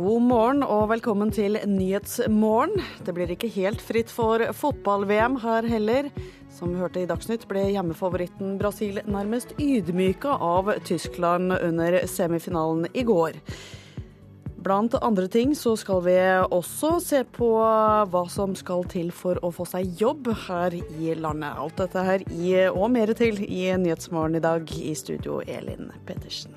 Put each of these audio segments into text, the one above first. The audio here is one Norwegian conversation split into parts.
God morgen og velkommen til Nyhetsmorgen. Det blir ikke helt fritt for fotball-VM her heller. Som vi hørte i Dagsnytt ble hjemmefavoritten Brasil nærmest ydmyka av Tyskland under semifinalen i går. Blant andre ting så skal vi også se på hva som skal til for å få seg jobb her i landet. Alt dette her i, og mer til i Nyhetsmorgen i dag. I studio Elin Pettersen.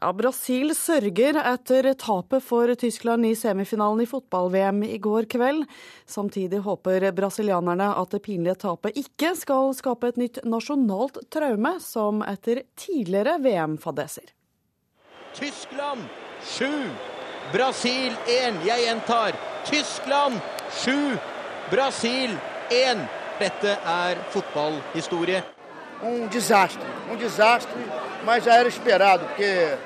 Ja, Brasil sørger etter tapet for Tyskland i semifinalen i fotball-VM i går kveld. Samtidig håper brasilianerne at det pinlige tapet ikke skal skape et nytt nasjonalt traume, som etter tidligere VM-fadeser. Tyskland sju, Brasil én. Jeg gjentar. Tyskland sju, Brasil én. Dette er fotballhistorie. Um desastre, um desastre, mas já era esperado, porque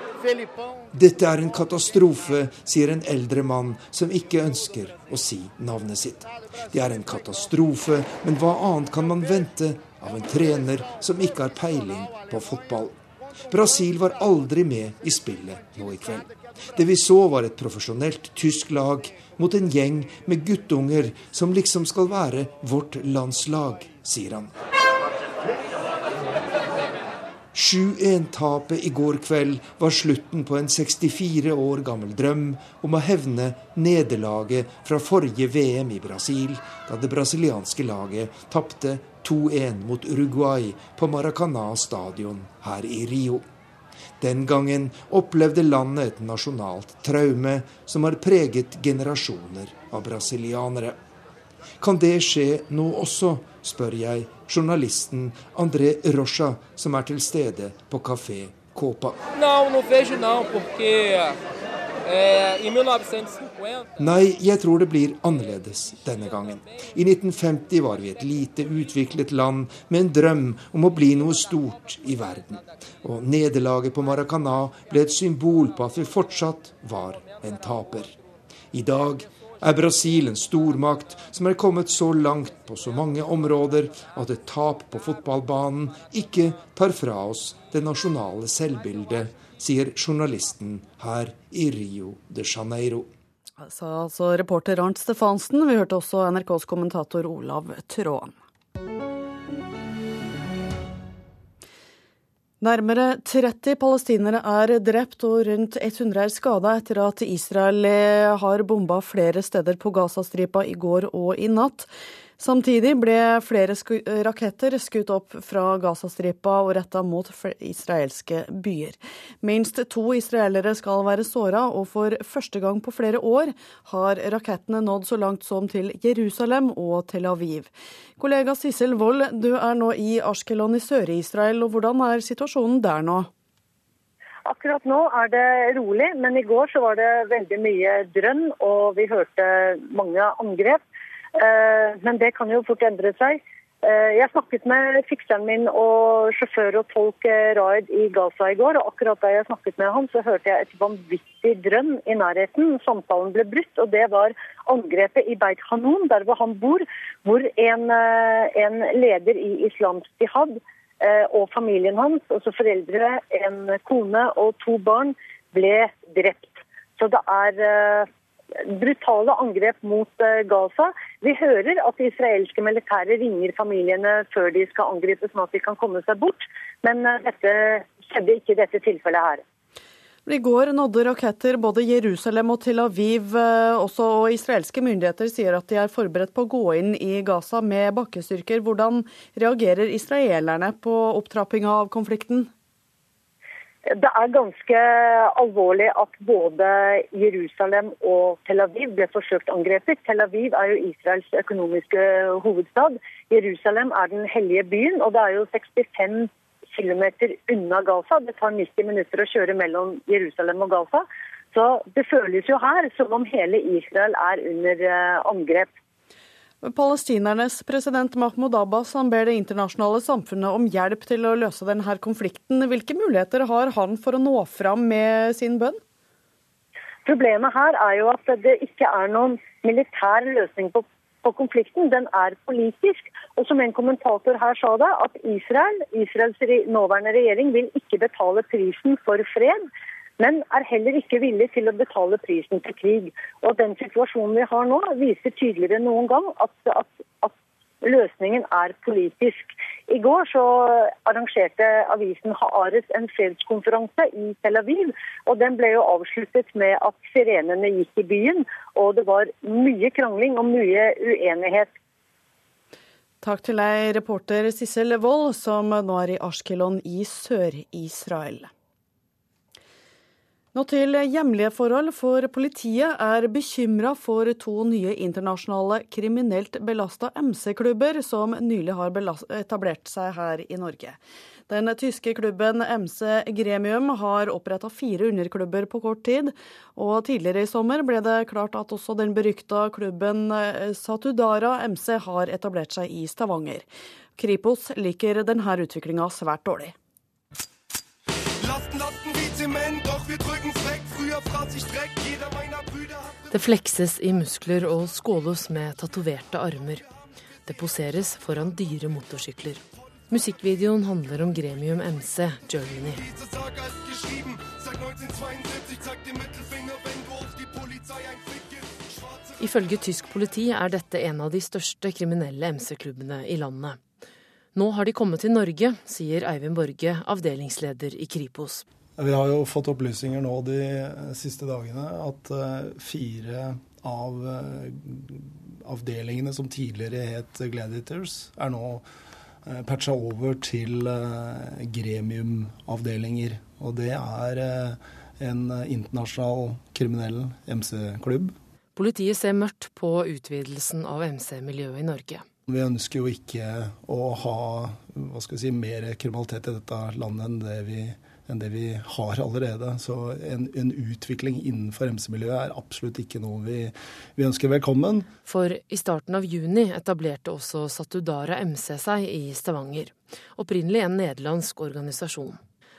dette er en katastrofe, sier en eldre mann som ikke ønsker å si navnet sitt. Det er en katastrofe, men hva annet kan man vente av en trener som ikke har peiling på fotball? Brasil var aldri med i spillet nå i kveld. Det vi så var et profesjonelt tysk lag mot en gjeng med guttunger som liksom skal være vårt landslag, sier han. 7-1-tapet i går kveld var slutten på en 64 år gammel drøm om å hevne nederlaget fra forrige VM i Brasil, da det brasilianske laget tapte 2-1 mot Uruguay på Maracana stadion her i Rio. Den gangen opplevde landet et nasjonalt traume som har preget generasjoner av brasilianere. Kan det skje nå også, spør jeg journalisten André Rocha, som er til stede på kafé Copa. Nei, jeg tror det blir annerledes denne gangen. I 1950 var vi et lite utviklet land med en drøm om å bli noe stort i verden. Og nederlaget på Maracana ble et symbol på at vi fortsatt var en taper. I dag er Brasil en stormakt som er kommet så langt på så mange områder at et tap på fotballbanen ikke tar fra oss det nasjonale selvbildet, sier journalisten her i Rio de Janeiro. Sa altså reporter Arnt Stefansen. Vi hørte også NRKs kommentator Olav Tråen. Nærmere 30 palestinere er drept og rundt 100 er skada etter at Israel har bomba flere steder på Gazastripa i går og i natt. Samtidig ble flere sku raketter skutt opp fra Gazastripa og retta mot israelske byer. Minst to israelere skal være såra, og for første gang på flere år har rakettene nådd så langt som til Jerusalem og Tel Aviv. Kollega Sissel Wold, du er nå i Ashkelon i Sør-Israel, og hvordan er situasjonen der nå? Akkurat nå er det rolig, men i går så var det veldig mye drønn, og vi hørte mange angrep. Eh, men det kan jo fort endre seg. Eh, jeg snakket med fikseren min og sjåfør og tolk eh, Raid i Gaza i går. og Akkurat da jeg snakket med han, så hørte jeg et vanvittig drønn i nærheten. Samtalen ble brutt, og det var angrepet i Beit Hanun, der hvor han bor, hvor en, en leder i islamsk jihad og familien hans, altså foreldre, en kone og to barn, ble drept. Så det er brutale angrep mot eh, Gaza. Vi hører at israelske militære ringer familiene før de skal angripe, sånn at de kan komme seg bort. Men eh, dette skjedde ikke i dette tilfellet her. I går nådde raketter både Jerusalem og Tel Aviv. Eh, også og Israelske myndigheter sier at de er forberedt på å gå inn i Gaza med bakkestyrker. Hvordan reagerer israelerne på opptrappinga av konflikten? Det er ganske alvorlig at både Jerusalem og Tel Aviv ble forsøkt angrepet. Tel Aviv er jo Israels økonomiske hovedstad. Jerusalem er den hellige byen, og det er jo 65 km unna Gaza. Det tar 90 minutter å kjøre mellom Jerusalem og Gaza. Så det føles jo her som om hele Israel er under eh, angrep. Palestinernes president Mahmoud Abbas han ber det internasjonale samfunnet om hjelp til å løse denne konflikten. Hvilke muligheter har han for å nå fram med sin bønn? Problemet her er jo at det ikke er noen militær løsning på på konflikten, den er politisk. Og som en kommentator her sa det, at Israel, Israels nåværende regjering, vil ikke betale prisen for fred men er heller ikke villig til å betale prisen til krig. Og Den situasjonen vi har nå, viser tydeligere enn noen gang at, at, at, løsningen er politisk. I går så arrangerte avisen Haaretz en fredskonferanse i Tel Aviv. og Den ble jo avsluttet med at sirenene gikk i byen, og det var mye krangling og mye uenighet. Takk til deg, reporter Sissel Wold, som nå er i Ashkelon i Sør-Israel. Nå til hjemlige forhold, for politiet er bekymra for to nye internasjonale kriminelt belasta MC-klubber som nylig har etablert seg her i Norge. Den tyske klubben MC Gremium har oppretta fire underklubber på kort tid, og tidligere i sommer ble det klart at også den berykta klubben eh, Satudara MC har etablert seg i Stavanger. Kripos liker denne utviklinga svært dårlig. Lasten, hat det flekses i muskler og skåles med tatoverte armer. Det poseres foran dyre motorsykler. Musikkvideoen handler om Gremium MC Germany. Ifølge tysk politi er dette en av de største kriminelle MC-klubbene i landet. Nå har de kommet til Norge, sier Eivind Borge, avdelingsleder i Kripos. Vi har jo fått opplysninger nå de siste dagene at eh, fire av eh, avdelingene som tidligere het Gladiators, er nå eh, patcha over til gremiumavdelinger. Og det er en internasjonal kriminell MC-klubb. Politiet ser mørkt på utvidelsen av MC-miljøet i Norge. Vi ønsker jo ikke å ha si, mer kriminalitet i dette landet enn det vi har enn det vi har allerede. Så en, en utvikling innenfor MC-miljøet er absolutt ikke noe vi, vi, ønsker velkommen. For i starten av juni etablerte også Satudara MC seg i Stavanger. Opprinnelig en nederlandsk organisasjon.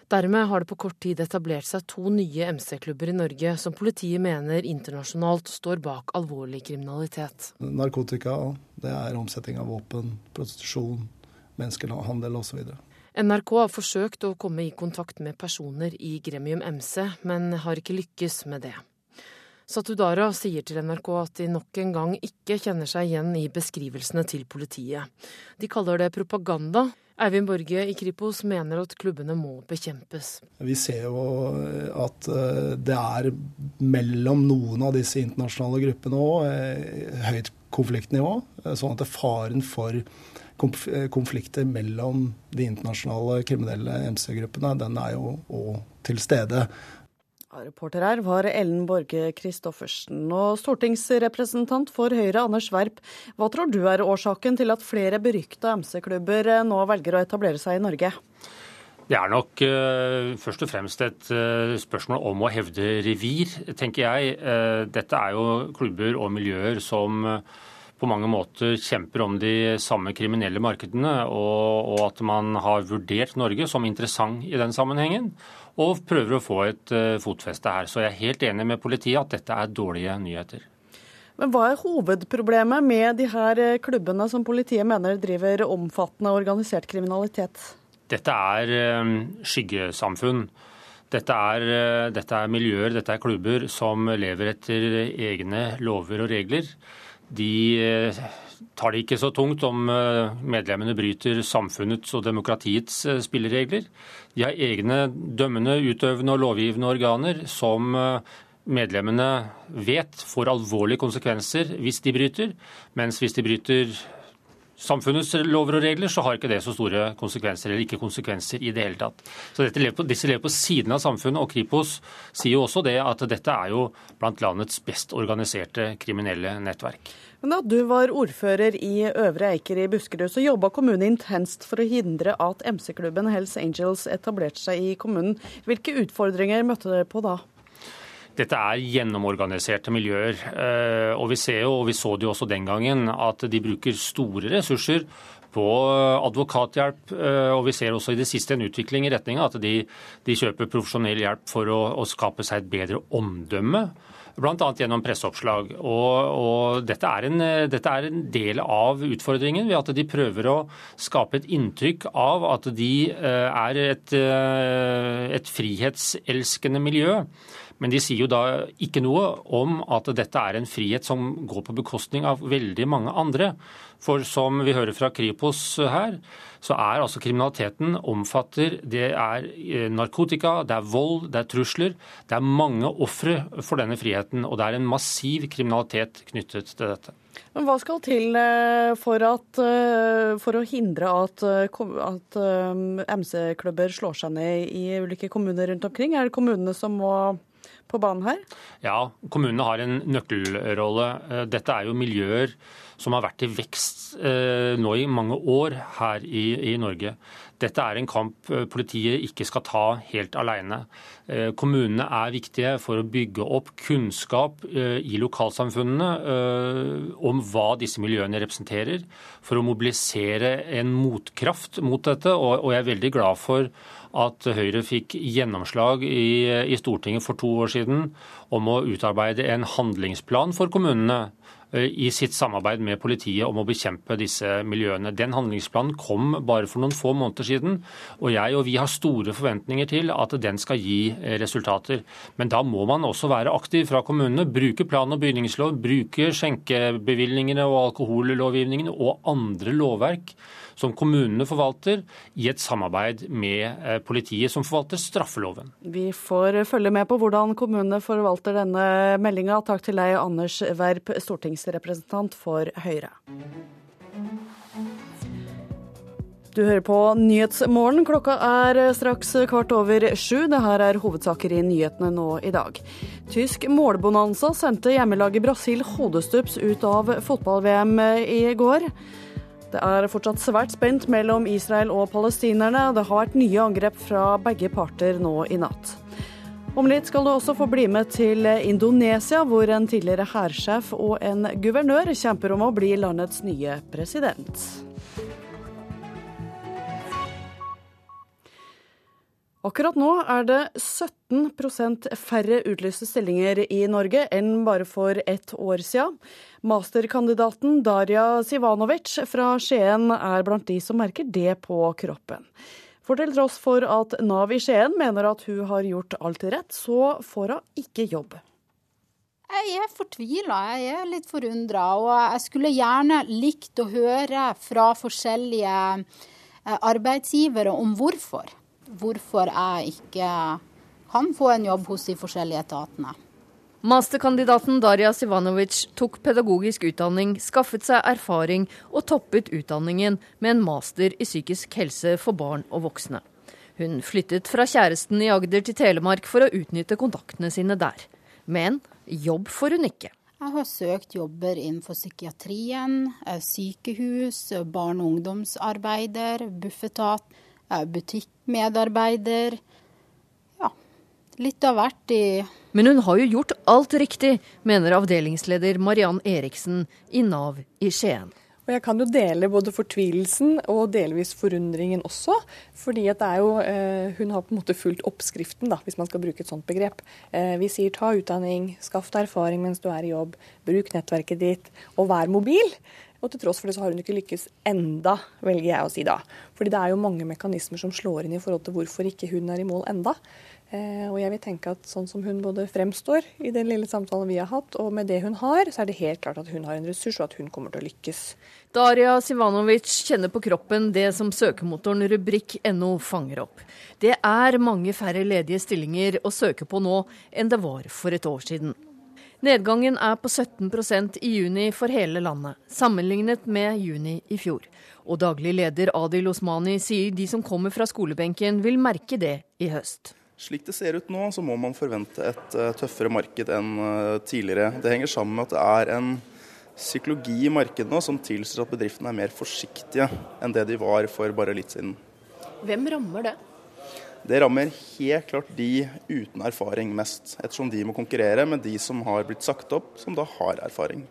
Dermed har det på kort tid etablert seg to nye MC-klubber i Norge som politiet mener internasjonalt står bak alvorlig kriminalitet. Narkotika, det er omsetning av våpen, prostitusjon, menneskehandel osv. NRK har forsøkt å komme i kontakt med personer i Gremium MC, men har ikke lykkes med det. Satudara sier til NRK at de nok en gang ikke kjenner seg igjen i beskrivelsene til politiet. De kaller det propaganda. Eivind Borge i Kripos mener at klubbene må bekjempes. Vi ser jo at eh, det er mellom noen av disse internasjonale gruppene òg eh, høyt konfliktnivå, eh, sånn at faren for Eh, konflikter mellom de internasjonale kriminelle MC-gruppene, den er jo òg til stede. Reporter her var Ellen Borge Christoffersen. Og stortingsrepresentant for Høyre, Anders Werp, hva tror du er årsaken til at flere berykta MC-klubber eh, nå velger å etablere seg i Norge? Det er nok uh, først og fremst et uh, spørsmål om å hevde revir, tenker jeg. Uh, dette er jo klubber og miljøer som på mange måter kjemper om de samme kriminelle markedene, og, og, at man har vurdert Norge som interessant i den sammenhengen, og prøver å få et uh, fotfeste her. Så jeg er helt enig med politiet at dette er dårlige nyheter. Men Hva er hovedproblemet med de her eh, klubbene som politiet mener driver omfattende organisert kriminalitet? Dette er uh, skyggesamfunn. Dette er, uh, dette er miljøer, dette er klubber som lever etter egne lover og regler. De eh, tar det ikke så tungt om eh, medlemmene bryter samfunnets og demokratiets eh, spilleregler. De har egne dømmende, utøvende og lovgivende organer som medlemmene vet får alvorlige konsekvenser hvis de bryter, mens hvis de bryter samfunnets lover og regler, så har ikke det så store konsekvenser, eller ikke konsekvenser i det hele tatt. Så lever på, Disse lever på siden av samfunnet, og Kripos sier jo også det at dette er jo blant landets best organiserte kriminelle nettverk. Men Da du var ordfører i Øvre Eiker i Buskerud, så jobba kommunen intenst for å hindre at MC-klubben Hells Angels etablerte seg i kommunen. Hvilke utfordringer møtte dere på da? Dette er gjennomorganiserte miljøer. Eh, og vi ser jo, og vi så det jo også den gangen, at de bruker store ressurser på advokathjelp. Eh, og vi ser også i det siste en utvikling i retning av at de, de kjøper profesjonell hjelp for å, å, skape seg et bedre omdømme Bl.a. gjennom presseoppslag. Og, og dette, er en, dette, er en, del av utfordringen ved at de prøver å skape et inntrykk av at de er et, et frihetselskende miljø. Men de sier jo da ikke noe om at dette er en frihet som går på bekostning av veldig mange andre. For som vi hører fra Kripos her, så er altså kriminaliteten omfatter Det er eh, narkotika, det er vold, det er trusler. Det er mange ofre for denne friheten, og det er en massiv kriminalitet knyttet til dette. Men Hva skal til eh, for, at, eh, for å hindre at, at MC-klubber slår seg ned i ulike kommuner rundt omkring? Er det kommunene som må på banen her? Ja, kommunene har en nøkkelrolle. Dette er jo miljøer som har vært i vekst eh, nå i mange år her i, i, Norge. Dette er en kamp eh, politiet ikke skal ta helt alene. Eh, kommunene er viktige for å bygge opp kunnskap eh, i lokalsamfunnene om hva disse miljøene representerer, for å mobilisere en motkraft mot dette. Og, jeg er veldig glad for at Høyre fikk gjennomslag i, Stortinget for to år siden om å utarbeide en handlingsplan for kommunene i sitt samarbeid med politiet om å bekjempe disse miljøene. Den handlingsplanen kom bare for noen få måneder siden, og jeg og vi har store forventninger til at den skal gi eh, resultater. Men da må man også være aktiv fra kommunene. Bruke plan- og bygningslov, bruke skjenkebevilgningene og alkohollovgivningene og andre lovverk som kommunene forvalter, i et samarbeid med eh, politiet, som forvalter straffeloven. Vi får følge med på hvordan kommunene forvalter denne meldinga. Takk til deg, Anders Werp, stortingsrepresentant for Høyre. Du hører på Nyhetsmorgen. Klokka er straks kvart over sju. Det her er hovedsaker i nyhetene nå i dag. Tysk målbonanza sendte hjemmelaget Brasil hodestups ut av fotball-VM i går. Det er fortsatt svært spent mellom Israel og palestinerne. Det har vært nye angrep fra begge parter nå i natt. Om litt skal du også få bli med til Indonesia, hvor en tidligere hærsjef og en guvernør kjemper om å bli landets nye president. Akkurat nå er det 17% færre utlyste stillinger i Norge enn bare for ett år siden. Masterkandidaten Darja Sivanovic fra Skien er blant de som merker det på kroppen. For til tross for at Nav i Skien mener at hun har gjort alt rett, så får hun ikke jobb. Jeg er fortvila, jeg er litt forundra. Og jeg skulle gjerne likt å høre fra forskjellige eh, arbeidsgivere om hvorfor hvorfor jeg ikke kan få en jobb hos de forskjellige etatene. Masterkandidaten Darja Sivanovic tok pedagogisk utdanning, skaffet seg erfaring og toppet utdanningen med en master i psykisk helse for barn og voksne. Hun flyttet fra kjæresten i Agder til Telemark for å utnytte kontaktene sine der. Men jobb får hun ikke. Jeg har søkt jobber innenfor psykiatrien, eh, sykehus, barne- og ungdomsarbeider, Bufetat butikkmedarbeider. Ja, litt av hvert i Men hun har jo gjort alt riktig, mener avdelingsleder Mariann Eriksen i Nav i Skien. Og jeg kan jo dele både fortvilelsen og delvis forundringen også. fordi at det er jo, eh, Hun har på en måte fulgt oppskriften, da, hvis man skal bruke et sånt begrep. Eh, vi sier ta utdanning, skaff deg erfaring mens du er i jobb, bruk nettverket ditt og vær mobil. Og til tross for det så har hun ikke lykkes enda, velger jeg å si da. Fordi det er jo mange mekanismer som slår inn i forhold til hvorfor ikke hun er i mål enda. Eh, og jeg vil tenke at sånn som hun både fremstår i den lille samtalen vi har hatt, og med det hun har, så er det helt klart at hun har en ressurs, og at hun kommer til å lykkes. Daria Sivanovic kjenner på kroppen det som søkemotoren rubrikk.no fanger opp. Det er mange færre ledige stillinger å søke på nå enn det var for et år siden. Nedgangen er på 17% i juni for hele landet, sammenlignet med juni i fjor. Og daglig leder Adil Osmani sier de som kommer fra skolebenken vil merke det i høst. Slik det ser ut nå, så må man forvente et uh, tøffere marked enn uh, tidligere. Det henger sammen med at det er en psykologi i markedet nå som tilsier at bedriftene er mer forsiktige enn det de var for bare litt siden. Hvem rammer det? Det rammer helt klart de uten erfaring mest, ettersom de må konkurrere med de som har blitt sagt opp, som da har erfaring.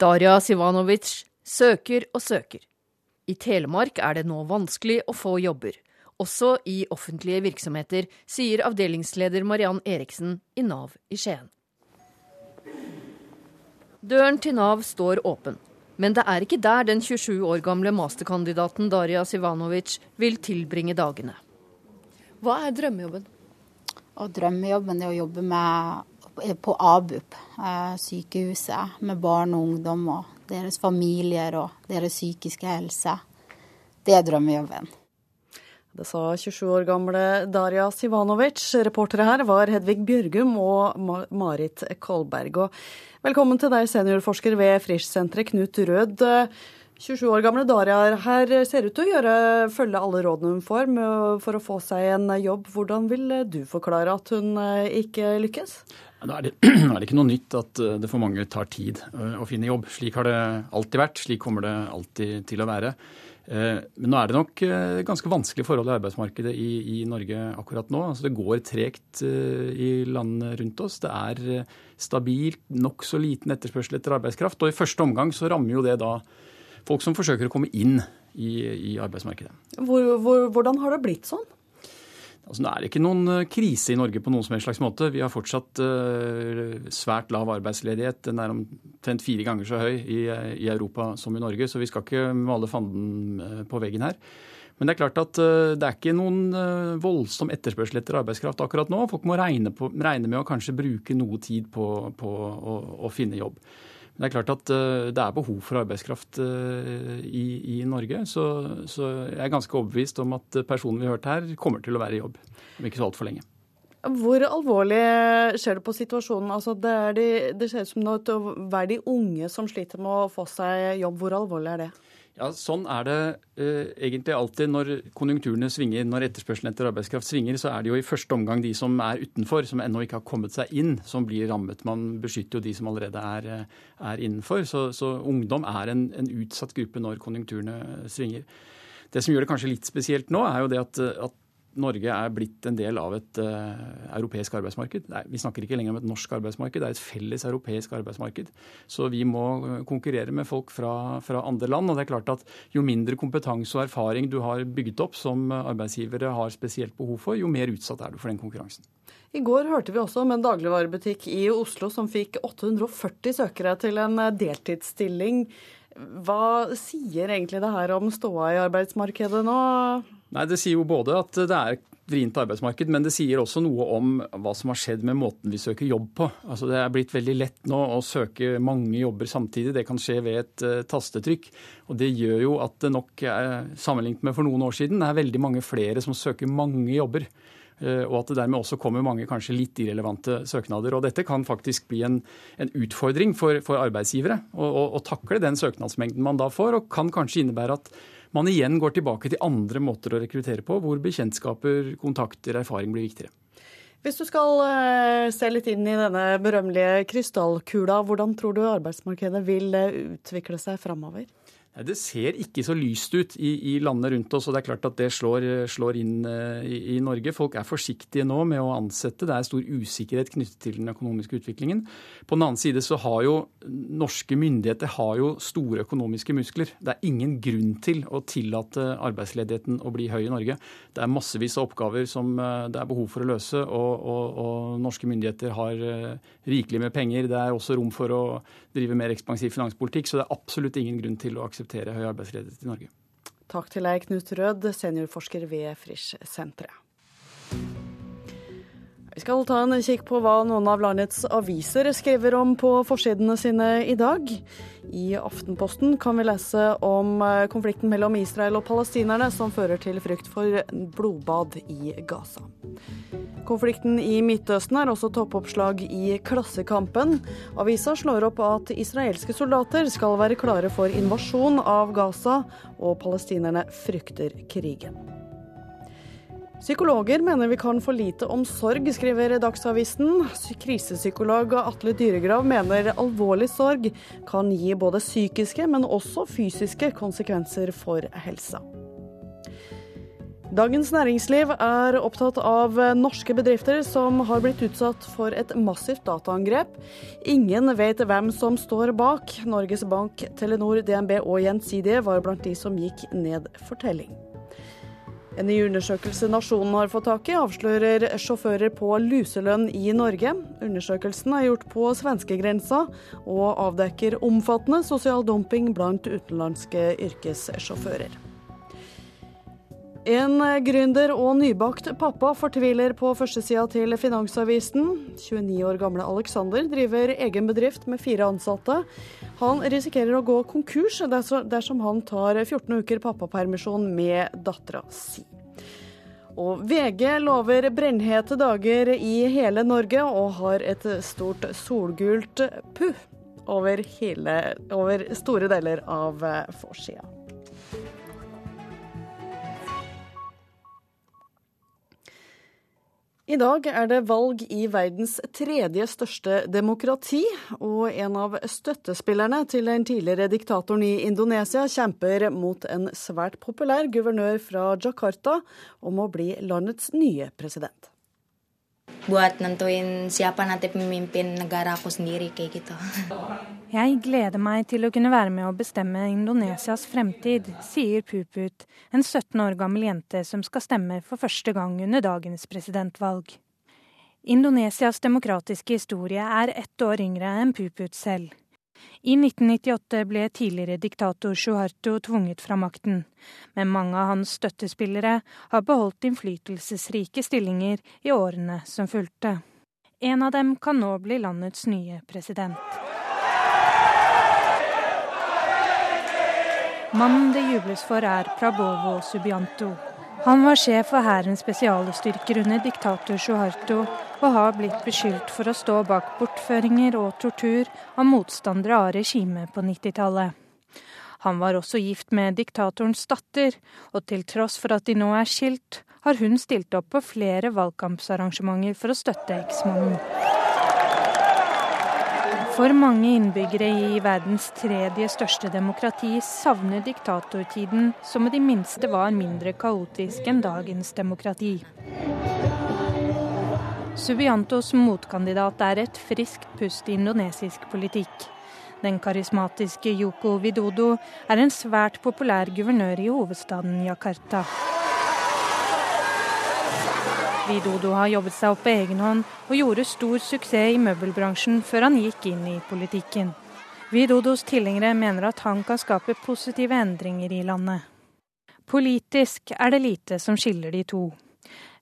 Darja Sivanovic søker og søker. I Telemark er det nå vanskelig å få jobber, også i offentlige virksomheter, sier avdelingsleder Mariann Eriksen i Nav i Skien. Døren til Nav står åpen. Men det er ikke der den 27 år gamle masterkandidaten Daria Sivanovic vil tilbringe dagene. Hva er drømmejobben? Og drømmejobben er å jobbe med, på ABUP, eh, sykehuset, med barn og ungdom og deres familier og deres psykiske helse. Det er drømmejobben. Det sa 27 år gamle Daria Sivanovic. Reportere her var Hedvig Bjørgum og Marit Kolberg. Og velkommen til deg, seniorforsker ved Frischsenteret, Knut Rød. 27 år gamle Daria her ser ut til å gjøre, følge alle rådene hun får for å få seg en jobb. Hvordan vil du forklare at hun eh, ikke lykkes? Da er, det, er det ikke noe nytt at eh, det for mange tar tid eh, å finne jobb. Slik har det alltid vært, slik kommer det alltid til å være. Eh, men nå er det nok eh, ganske vanskelige forhold i arbeidsmarkedet i, i Norge akkurat nå. Altså det går tregt eh, i landene rundt oss. Det er stabilt, nokså liten etterspørsel etter arbeidskraft. Og i første omgang så rammer jo det da folk som forsøker å komme inn i, i arbeidsmarkedet. Hvor, hvor, hvordan har det blitt sånn? Altså, det er ikke noen eh, krise i Norge på noen som helst slags måte. Vi har fortsatt uh, svært lav arbeidsledighet. Den er omtrent fire ganger så høy i, i, Europa som i Norge, så vi skal ikke male fanden eh, på veggen her. Men det er klart at uh, det er ikke noen uh, voldsom etterspørsel etter arbeidskraft akkurat nå. Folk må regne, på, regne med å kanskje bruke noe tid på, på å, å finne jobb. Det er klart at eh, det er behov for arbeidskraft eh, i, i Norge. Så, så, jeg er ganske overbevist om at personen vi hørte her, kommer til å være i jobb om ikke så altfor lenge. Hvor alvorlig skjer det på situasjonen? Altså det, de, det ser ut som det er de unge som sliter med å få seg jobb. Hvor alvorlig er det? Ja, Sånn er det uh, egentlig alltid når konjunkturene svinger. Når etterspørselen etter arbeidskraft svinger, så er det jo i første omgang de som er utenfor, som ennå ikke har kommet seg inn, som blir rammet. Man beskytter jo de som allerede er, eh, er innenfor. Så, så, ungdom er en, en, utsatt gruppe når konjunkturene svinger. Det som gjør det kanskje litt spesielt nå, er jo det at, at Norge er blitt en del av et uh, europeisk arbeidsmarked. Nei, vi snakker ikke lenger om et norsk arbeidsmarked, det er et felles europeisk arbeidsmarked. Så vi må konkurrere med folk fra, fra, andre land. Og det er klart at jo mindre kompetanse og erfaring du har bygget opp som arbeidsgivere har spesielt behov for, jo mer utsatt er du for den konkurransen. I går hørte vi også om en dagligvarebutikk i Oslo som fikk 840 søkere til en deltidsstilling. Hva sier egentlig det her om ståa i arbeidsmarkedet nå? Nei, Det sier jo både at det er vrient arbeidsmarked, men det sier også noe om hva som har skjedd med måten vi søker jobb på. Altså Det er blitt veldig lett nå å søke mange jobber samtidig. Det kan skje ved et uh, tastetrykk. Og Det gjør jo at det nok, er, sammenlignet med for noen år siden, det er veldig mange flere som søker mange jobber. Uh, og at det dermed også kommer mange kanskje litt irrelevante søknader. Og Dette kan faktisk bli en, en utfordring for, for arbeidsgivere å takle den søknadsmengden man da får, og kan kanskje innebære at man igjen går tilbake til andre måter å rekruttere på, hvor bekjentskaper, kontakter, erfaring blir viktigere. Hvis du skal eh, se litt inn i denne berømmelige krystallkula, hvordan tror du arbeidsmarkedet vil eh, utvikle seg framover? Det ser ikke så lyst ut i, i landene rundt oss, og det er klart at det slår, slår inn uh, i, i, Norge. Folk er forsiktige nå med å ansette. Det er stor usikkerhet knyttet til den økonomiske utviklingen. På den annen side så har jo norske myndigheter har jo store økonomiske muskler. Det er ingen grunn til å tillate arbeidsledigheten å bli høy i Norge. Det er massevis av oppgaver som uh, det er behov for å løse, og, og, og norske myndigheter har uh, rikelig med penger. Det er også rom for å drive mer ekspansiv finanspolitikk, så det er absolutt ingen grunn til å akseptere høy arbeidsledighet i Norge. Takk til deg, Knut Rød, seniorforsker ved Frisch-senteret. Vi skal ta en kikk på hva noen av landets aviser skriver om på forsidene sine i dag. I Aftenposten kan vi lese om eh, konflikten mellom Israel og palestinerne som fører til frykt for blodbad i Gaza. Konflikten i Midtøsten er også toppoppslag i Klassekampen. Avisa slår opp at israelske soldater skal være klare for invasjon av Gaza, og palestinerne frykter krigen. Psykologer mener vi kan for lite om sorg, skriver Dagsavisen. Krisepsykolog Atle Dyregrav mener alvorlig sorg kan gi både psykiske, men også fysiske konsekvenser for helsa. Dagens Næringsliv er opptatt av norske bedrifter som har blitt utsatt for et massivt dataangrep. Ingen vet hvem som står bak. Norges Bank, Telenor, DNB og Gjensidige var blant de som gikk ned for telling. En ny undersøkelse Nasjonen har fått tak i, avslører sjåfører på luselønn i Norge. Undersøkelsen er gjort på svenskegrensa og avdekker omfattende sosial dumping blant utenlandske yrkessjåfører. En gründer og nybakt pappa fortviler på førstesida til Finansavisen. 29 år gamle Alexander driver egen bedrift med fire ansatte. Han risikerer å gå konkurs dersom han tar 14 uker pappapermisjon med dattera si. Og VG lover brennhete dager i hele Norge, og har et stort solgult puh over, over store deler av forsida. I dag er det valg i verdens tredje største demokrati, og en av støttespillerne til den tidligere diktatoren i Indonesia kjemper mot en svært populær guvernør fra Jakarta om å bli landets nye president buat nentuin siapa nanti pemimpin negara aku sendiri kayak gitu. Jeg gleder meg til å kunne være med å bestemme Indonesias fremtid, sier Puput, en 17 år gammel jente som skal stemme for første gang under dagens presidentvalg. Indonesias demokratiske historie er ett år yngre enn Puput selv. I 1998 ble tidligere diktator Suharto tvunget fra makten, men mange av hans støttespillere har beholdt innflytelsesrike stillinger i årene som fulgte. En av dem kan nå bli landets nye president. Mannen det jubles for, er Prabovo Subianto. Han var sjef for hærens spesialstyrker under diktator Suharto og har blitt beskyldt for å stå bak bortføringer og tortur av motstandere av regimet på 90-tallet. Han var også gift med diktatorens datter, og til tross for at de nå er skilt, har hun stilt opp på flere valgkampsarrangementer for å støtte eksmannen. For mange innbyggere i verdens tredje største demokrati savner diktatortiden, som med de minste var mindre kaotisk enn dagens demokrati. Subiantos motkandidat er et friskt pust i indonesisk politikk. Den karismatiske Yoko Widodo er en svært populær guvernør i hovedstaden Jakarta. Widodo har jobbet seg opp på egen hånd og gjorde stor suksess i møbelbransjen før han gikk inn i politikken. Widodos tilhengere mener at han kan skape positive endringer i landet. Politisk er det lite som skiller de to.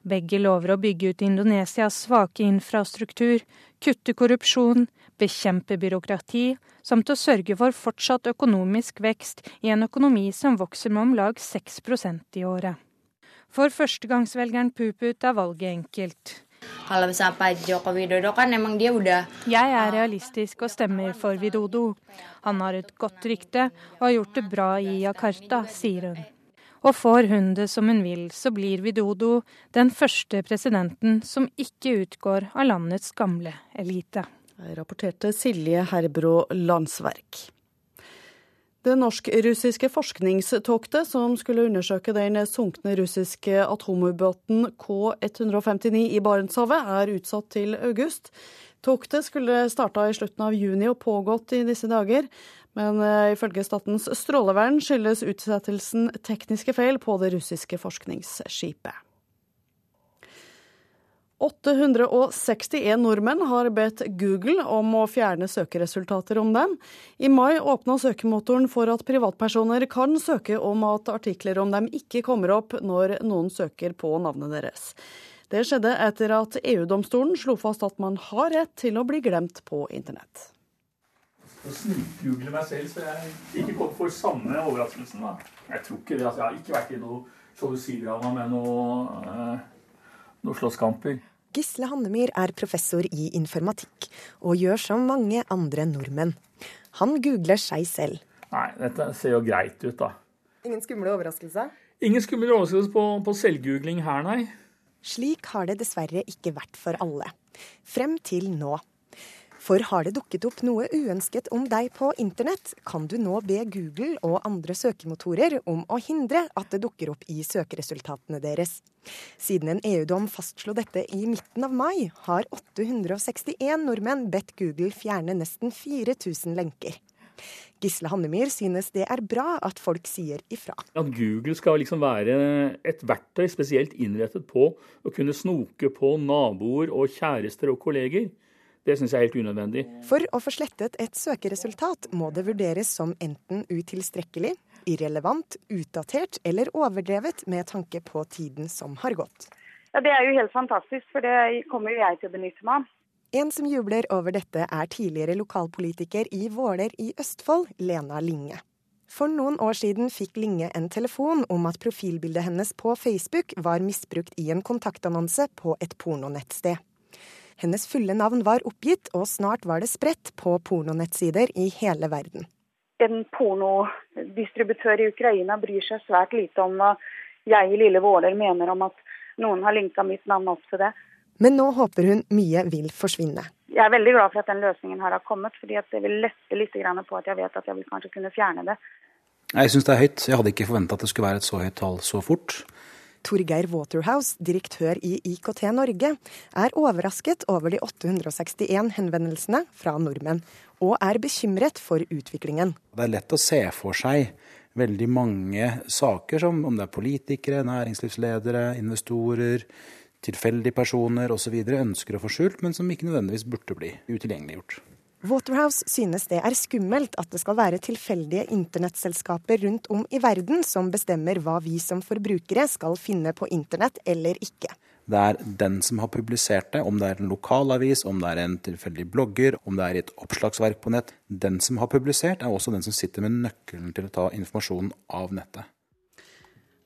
Begge lover å bygge ut Indonesias svake infrastruktur, kutte korrupsjon, bekjempe byråkrati, samt å sørge for fortsatt økonomisk vekst i en økonomi som vokser med om lag 6% i året. For førstegangsvelgeren Puput er valget enkelt. Jeg er realistisk og stemmer for Widodo. Han har et godt rykte og har gjort det bra i Jakarta, sier hun. Og får hun det som hun vil, så blir Widodo den første presidenten som ikke utgår av landets gamle elite. Rapporterte Silje Herbro Landsverk. Det norsk-russiske forskningstoktet som skulle undersøke den sunkne russiske atomubåten K-159 i Barentshavet, er utsatt til august. Toktet skulle starta i slutten av juni og pågått i disse dager. Men uh, ifølge Statens strålevern skyldes utsettelsen tekniske feil på det russiske forskningsskipet. 861 nordmenn har bedt Google om å fjerne søkeresultater om dem. I mai åpna søkemotoren for at privatpersoner kan søke om at artikler om dem ikke kommer opp når noen søker på navnet deres. Det skjedde etter at EU-domstolen slo fast at man har rett til å bli glemt på internett å snikgoogle meg selv, så jeg ikke kom for samme overraskelsen. da. Jeg tror ikke det. altså Jeg har ikke vært i noe sjalusidrama med noe, eh, noe slåsskamper. Gisle Hannemyr er professor i informatikk, og gjør som mange andre nordmenn. Han googler seg selv. Nei, dette ser jo greit ut, da. Ingen skumle overraskelser? Ingen skumle overraskelser på, på selvgoogling her, nei. Slik har det dessverre ikke vært for alle. Frem til nå. For har det dukket opp noe uønsket om deg på internett, kan du nå be Google og andre søkemotorer om å hindre at det dukker opp i søkeresultatene deres. Siden en EU-dom fastslo dette i midten av mai, har 861 nordmenn bedt Google fjerne nesten 4000 lenker. Gisle Hannemyr synes det er bra at folk sier ifra. At Google skal liksom være et verktøy spesielt innrettet på å kunne snoke på naboer og kjærester og kolleger, det syns jeg er helt unødvendig. For å få slettet et søkeresultat må det vurderes som enten utilstrekkelig, irrelevant, utdatert eller overdrevet med tanke på tiden som har gått. Ja, Det er jo helt fantastisk, for det kommer jo jeg til å benytte meg av. En som jubler over dette, er tidligere lokalpolitiker i Våler i Østfold, Lena Linge. For noen år siden fikk Linge en telefon om at profilbildet hennes på Facebook var misbrukt i en kontaktannonse på et pornonettsted. Hennes fulle navn var oppgitt, og snart var det spredt på pornonettsider i hele verden. En pornodistributør i Ukraina bryr seg svært lite om hva jeg i lille Våler mener om at noen har linka mitt navn opp til det. Men nå håper hun mye vil forsvinne. Jeg er veldig glad for at den løsningen her har kommet, fordi det vil lette litt på at jeg vet at jeg vil kanskje kunne fjerne det. Jeg syns det er høyt. Jeg hadde ikke forventa at det skulle være et så høyt tall så fort. Torgeir Waterhouse, direktør i IKT Norge, er overrasket over de 861 henvendelsene fra nordmenn, og er bekymret for utviklingen. Det er lett å se for seg veldig mange saker, som om det er politikere, næringslivsledere, investorer, tilfeldige personer osv. ønsker å få skjult, men som ikke nødvendigvis burde bli utilgjengeliggjort. Waterhouse synes det er skummelt at det skal være tilfeldige internettselskaper rundt om i verden som bestemmer hva vi som forbrukere skal finne på internett eller ikke. Det er den som har publisert det, om det er en lokalavis, om det er en tilfeldig blogger, om det er et oppslagsverk på nett. Den som har publisert, er også den som sitter med nøkkelen til å ta informasjonen av nettet.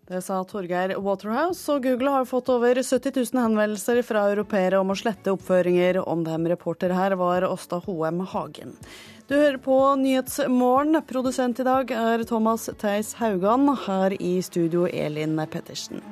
Det sa Torgeir Waterhouse, og Google har fått over 70 000 henvendelser fra europeere om å slette oppføringer om dem. Reporter her var Åsta Hoem Hagen. Du hører på Nyhetsmorgen. Produsent i dag er Thomas Theis Haugan. Her i studio Elin Pettersen.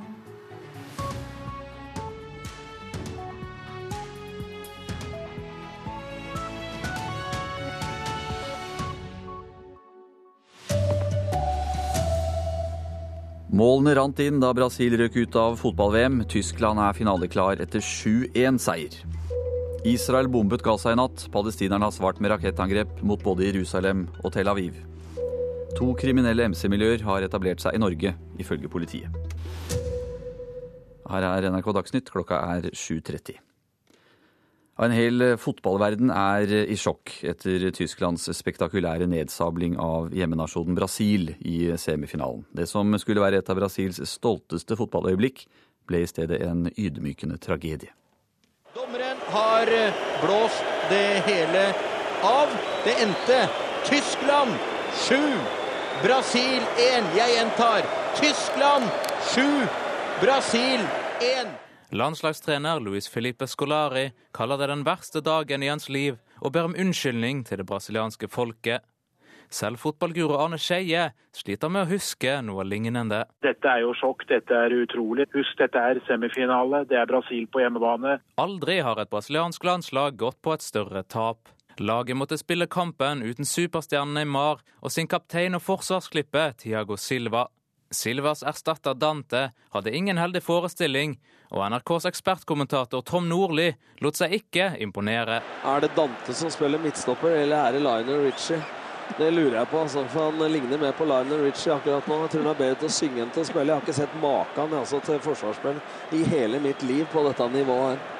Målene rant inn da Brasil røk ut av fotball-VM. Tyskland er finaleklar etter 7-1-seier. Israel bombet Gaza i natt. Palestinerne har svart med rakettangrep mot både Jerusalem og Tel Aviv. To kriminelle MC-miljøer har etablert seg i Norge, ifølge politiet. Her er NRK Dagsnytt, klokka er 7.30. En hel eh, fotballverden er eh, i sjokk etter Tysklands spektakulære nedsabling av hjemmenasjonen Brasil i semifinalen. Det som skulle være et av Brasils stolteste fotballøyeblikk, ble i stedet en ydmykende tragedie. Dommeren har eh, blåst det hele av. Det endte Tyskland 7, Brasil 1. Jeg gjentar Tyskland 7, Brasil 1. Landslagstrener Luis Felipe Scolari kaller det den verste dagen i hans liv og ber om unnskyldning til det brasilianske folket. Selv fotballguru Arne Skeie sliter med å huske noe lignende. Dette er jo sjokk, dette er utrolig. Husk, dette er semifinale, det er Brasil på hjemmebane. Aldri har et brasiliansk landslag gått på et større tap. Laget måtte spille kampen uten superstjernen Neymar og sin kaptein og forsvarsklippe Tiago Silva. Silvas erstatter Dante hadde ingen heldig forestilling, og NRKs ekspertkommentator Tom Nordli lot seg ikke imponere. Er det Dante som spiller midtstopper, eller er det Lionel Richie? Det lurer jeg på, altså, for han ligner mer på Lionel Richie akkurat nå. Jeg tror han er bedre til å synge enn til å spille. Jeg har ikke sett maken altså, til forsvarsspill i hele mitt liv på dette nivået her.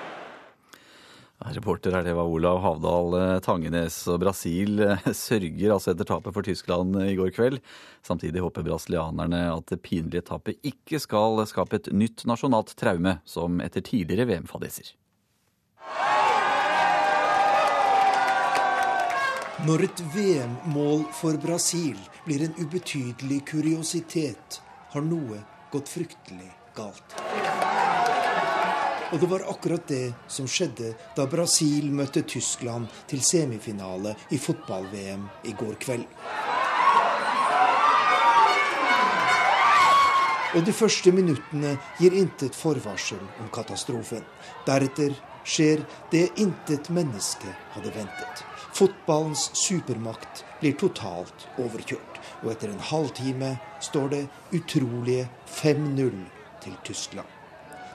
Reporter her, det var Olav Havdal eh, Tangenes. og Brasil eh, sørger altså etter tapet for Tyskland i går kveld. Samtidig håper brasilianerne at det pinlige tapet ikke skal skape et nytt nasjonalt traume, som etter tidligere VM-fadeser. Når et VM-mål for Brasil blir en ubetydelig kuriositet, har noe gått fryktelig galt. Og det var akkurat det som skjedde da Brasil møtte Tyskland til semifinale i fotball-VM i går kveld. Og de første minuttene gir intet forvarsel om katastrofen. Deretter skjer det intet menneske hadde ventet. Fotballens supermakt blir totalt overkjørt. Og etter en halvtime står det utrolige 5-0 til Tyskland.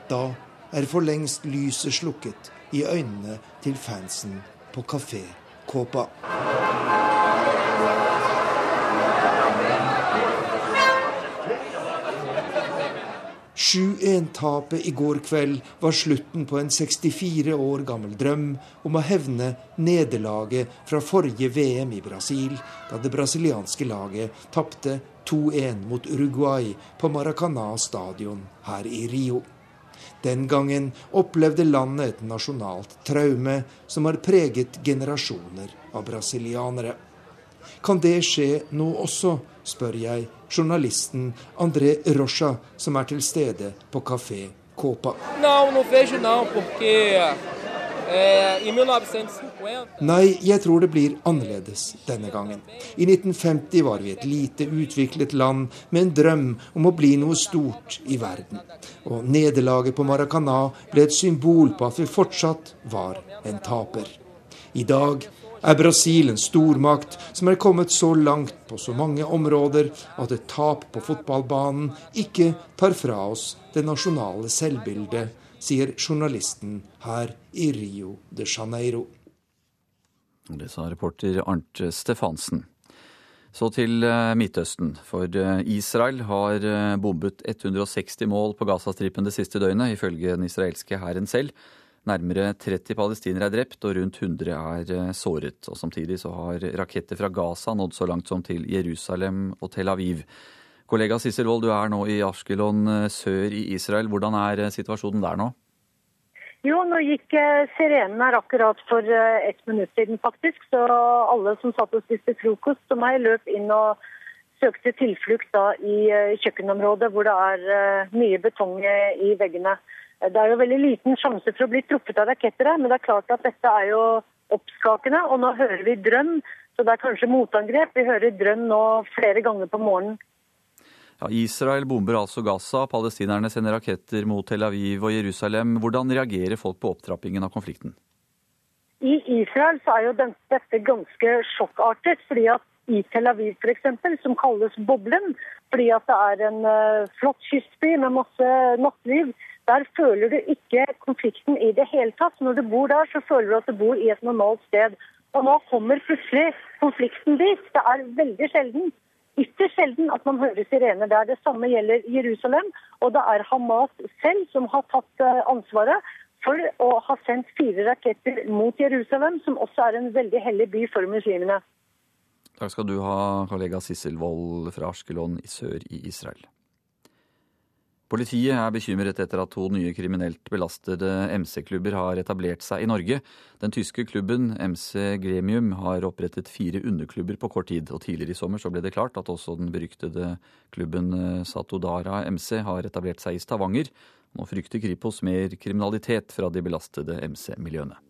Da er for lengst lyset slukket i øynene til fansen på Kafé Kåpa. Sju 1-tapet i går kveld var slutten på en 64 år gammel drøm om å hevne nederlaget fra forrige VM i Brasil, da det brasilianske laget tapte 2-1 mot Uruguay på Maracanã stadion her i Rio. Den gangen opplevde landet et nasjonalt traume som har preget generasjoner av brasilianere. Kan det skje nå også, spør jeg journalisten André Rocha, som er til stede på kafé Copa. Nei, jeg tror det blir annerledes denne gangen. I 1950 var vi et lite utviklet land med en drøm om å bli noe stort i verden. Og nederlaget på Maracana ble et symbol på at vi fortsatt var en taper. I dag er Brasil en stormakt som er kommet så langt på så mange områder at et tap på fotballbanen ikke tar fra oss det nasjonale selvbildet, sier journalisten her i Rio de Janeiro. Det sa reporter Arnt Stefansen. Så til eh, Midtøsten. For eh, Israel har eh, bombet 160 mål på Gazastripen det siste døgnet, ifølge den israelske hæren selv. Nærmere 30 palestinere er drept og rundt 100 er såret. Og Samtidig så har raketter fra Gaza nådd så langt som til Jerusalem og Tel Aviv. Kollega Sissel Wold, du er nå i Ashkelon eh, sør i Israel. Hvordan er eh, situasjonen der nå? Jo, nå gikk sirenen her akkurat for ett minutt siden, faktisk. Så alle som satt og spiste frokost som meg, løp inn og søkte tilflukt da i kjøkkenområdet, hvor det er mye betong i veggene. Det er jo veldig liten sjanse for å bli truffet av raketter her, men det er klart at dette er jo oppskakende. Og nå hører vi drønn, så det er kanskje motangrep. Vi hører drønn nå flere ganger på morgenen. Ja, Israel bomber altså Gaza, palestinerne sender raketter mot Tel Aviv og Jerusalem. Hvordan reagerer folk på opptrappingen av konflikten? I Israel så er jo dette ganske sjokkartet. fordi at i Tel Aviv f.eks., som kalles Boblen, fordi at det er en uh, flott kystby med masse nattliv, der føler du ikke konflikten i det hele tatt. Når du bor der, så føler du at du bor i et normalt sted. Og nå kommer plutselig konflikten dit. Det er veldig sjelden. Ytterst sjelden at man hører sirener der. Det samme gjelder Jerusalem. Og det er Hamas selv som har tatt eh, ansvaret for å ha sendt fire raketter mot Jerusalem, som også er en veldig hellig by for muslimene. Takk skal du ha, kollega Sissel Wold fra Askelon i sør i Israel. Politiet er bekymret etter at to nye kriminelt belastede MC-klubber har etablert seg i Norge. Den tyske klubben MC Gremium har opprettet fire underklubber på kort tid. og Tidligere i sommer så ble det klart at også den beryktede klubben eh, Satodara MC har etablert seg i Stavanger. Nå frykter Kripos mer kriminalitet fra de belastede MC-miljøene.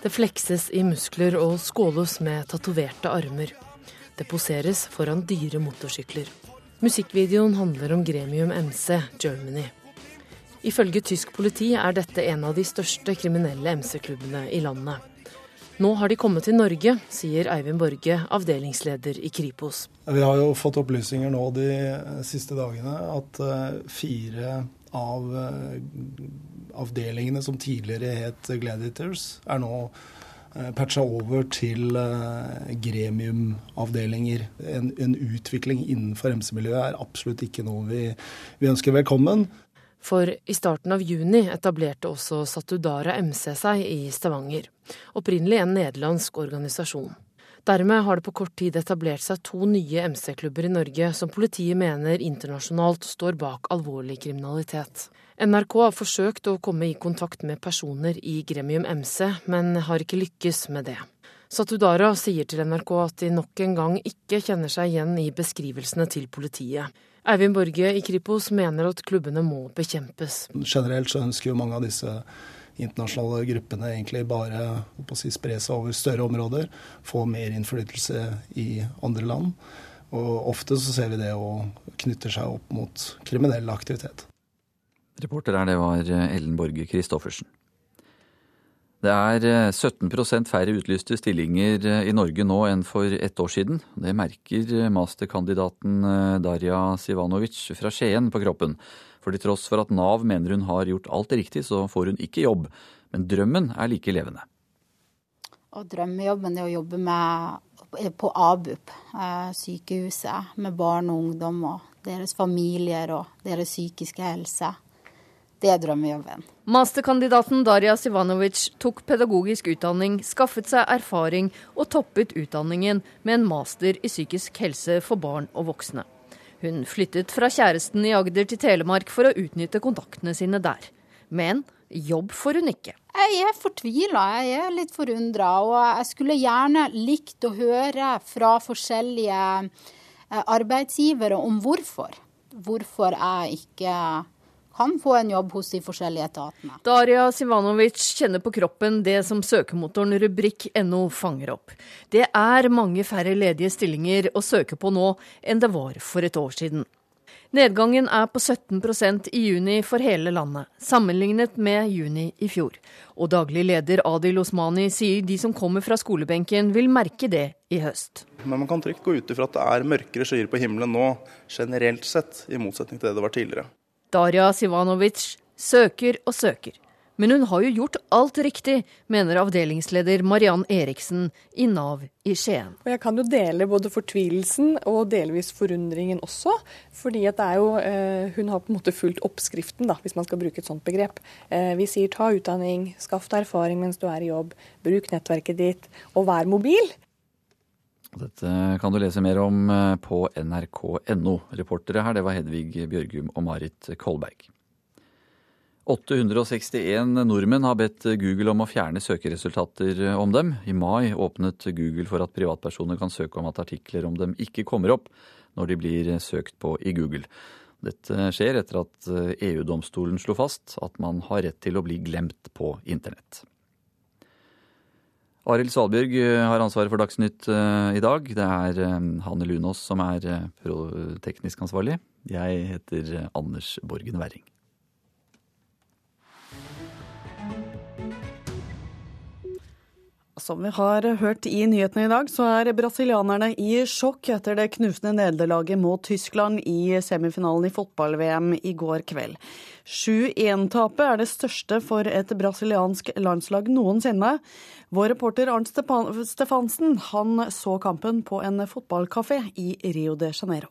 Det flekses i muskler og skåles med tatoverte armer. Det poseres foran dyre motorsykler. Musikkvideoen handler om Gremium MC Germany. Ifølge tysk politi er dette en av de største kriminelle MC-klubbene i landet. Nå har de kommet til Norge, sier Eivind Borge, avdelingsleder i Kripos. Vi har jo fått opplysninger nå de siste dagene at eh, fire av eh, avdelingene som tidligere het Gladiators, er nå eh, patcha over til eh, gremiumavdelinger. En, en utvikling innenfor MC-miljøet er absolutt ikke noe vi, vi ønsker velkommen. For i starten av juni etablerte også Satudara MC seg i Stavanger. Opprinnelig en nederlandsk organisasjon. Dermed har det på kort tid etablert seg to nye MC-klubber i Norge som politiet mener internasjonalt står bak alvorlig kriminalitet. NRK har forsøkt å komme i kontakt med personer i Gremium MC, men har ikke lykkes med det. Satudara sier til NRK at de nok en gang ikke kjenner seg igjen i beskrivelsene til politiet. Eivind Borge i Kripos mener at klubbene må bekjempes. Generelt så ønsker jo mange av disse internasjonale gruppene egentlig bare si, spre seg over større områder, få mer innflytelse i andre land. Og ofte så ser vi det å knytter seg opp mot kriminell aktivitet. Reporter her, det var Ellen Borge Christoffersen. Det er 17% færre utlyste stillinger i Norge nå enn for ett år siden. Det merker masterkandidaten Darja Sivanovic fra Skien på kroppen. For til tross for at Nav mener hun har gjort alt riktig, så får hun ikke jobb. Men drømmen er like levende. Og drømmejobben er å jobbe med, på ABUP, eh, sykehuset, med barn og ungdom og deres familier og deres psykiske helse. Det er drømmejobben. Masterkandidaten Darja Sivanovic tok pedagogisk utdanning, skaffet seg erfaring og toppet utdanningen med en master i psykisk helse for barn og voksne. Hun flyttet fra kjæresten i Agder til Telemark for å utnytte kontaktene sine der. Men jobb får hun ikke. Jeg er fortvila, jeg er litt forundra. Og jeg skulle gjerne likt å høre fra forskjellige eh, arbeidsgivere om hvorfor. Hvorfor jeg ikke kan få en jobb hos de forskjellige etatene. Daria Sivanovic kjenner på kroppen det som søkemotoren rubrikk.no fanger opp. Det er mange færre ledige stillinger å søke på nå enn det var for et år siden. Nedgangen er på 17% i juni for hele landet, sammenlignet med juni i fjor. Og daglig leder Adil Osmani sier de som kommer fra skolebenken vil merke det i høst. Men man kan trygt gå ut ifra at det er mørkere skyer på himmelen nå, generelt sett, i motsetning til det det var tidligere. Darja Sivanovic søker og søker. Men hun har jo gjort alt riktig, mener avdelingsleder Mariann Eriksen i Nav i Skien. Og jeg kan jo dele både fortvilelsen og delvis forundringen også. fordi eh, Hun har på en måte fulgt oppskriften, da, hvis man skal bruke et sånt begrep. Eh, vi sier ta utdanning, skaff deg erfaring mens du er i jobb, bruk nettverket ditt og vær mobil. Dette kan du lese mer om eh, på nrk.no. Reportere her, det var Hedvig Bjørgum og Marit Kolberg. 861 nordmenn har bedt Google om å fjerne søkeresultater om dem. I mai åpnet Google for at privatpersoner kan søke om at artikler om dem ikke kommer opp når de blir søkt på i Google. Dette skjer etter at EU-domstolen slo fast at man har rett til å bli glemt på internett. Arild Svalbjørg har ansvaret for Dagsnytt eh, i dag. Det er eh, Hanne Lunås som er eh, teknisk ansvarlig. Jeg heter Anders Borgen Werring. Som vi har hørt i nyhetene i dag, så er brasilianerne i sjokk etter det knusende nederlaget mot Tyskland i semifinalen i fotball-VM i går kveld. 7-1-tapet er det største for et brasiliansk landslag noensinne. Vår reporter Arnt Stefansen han så kampen på en fotballkafé i Rio de Janeiro.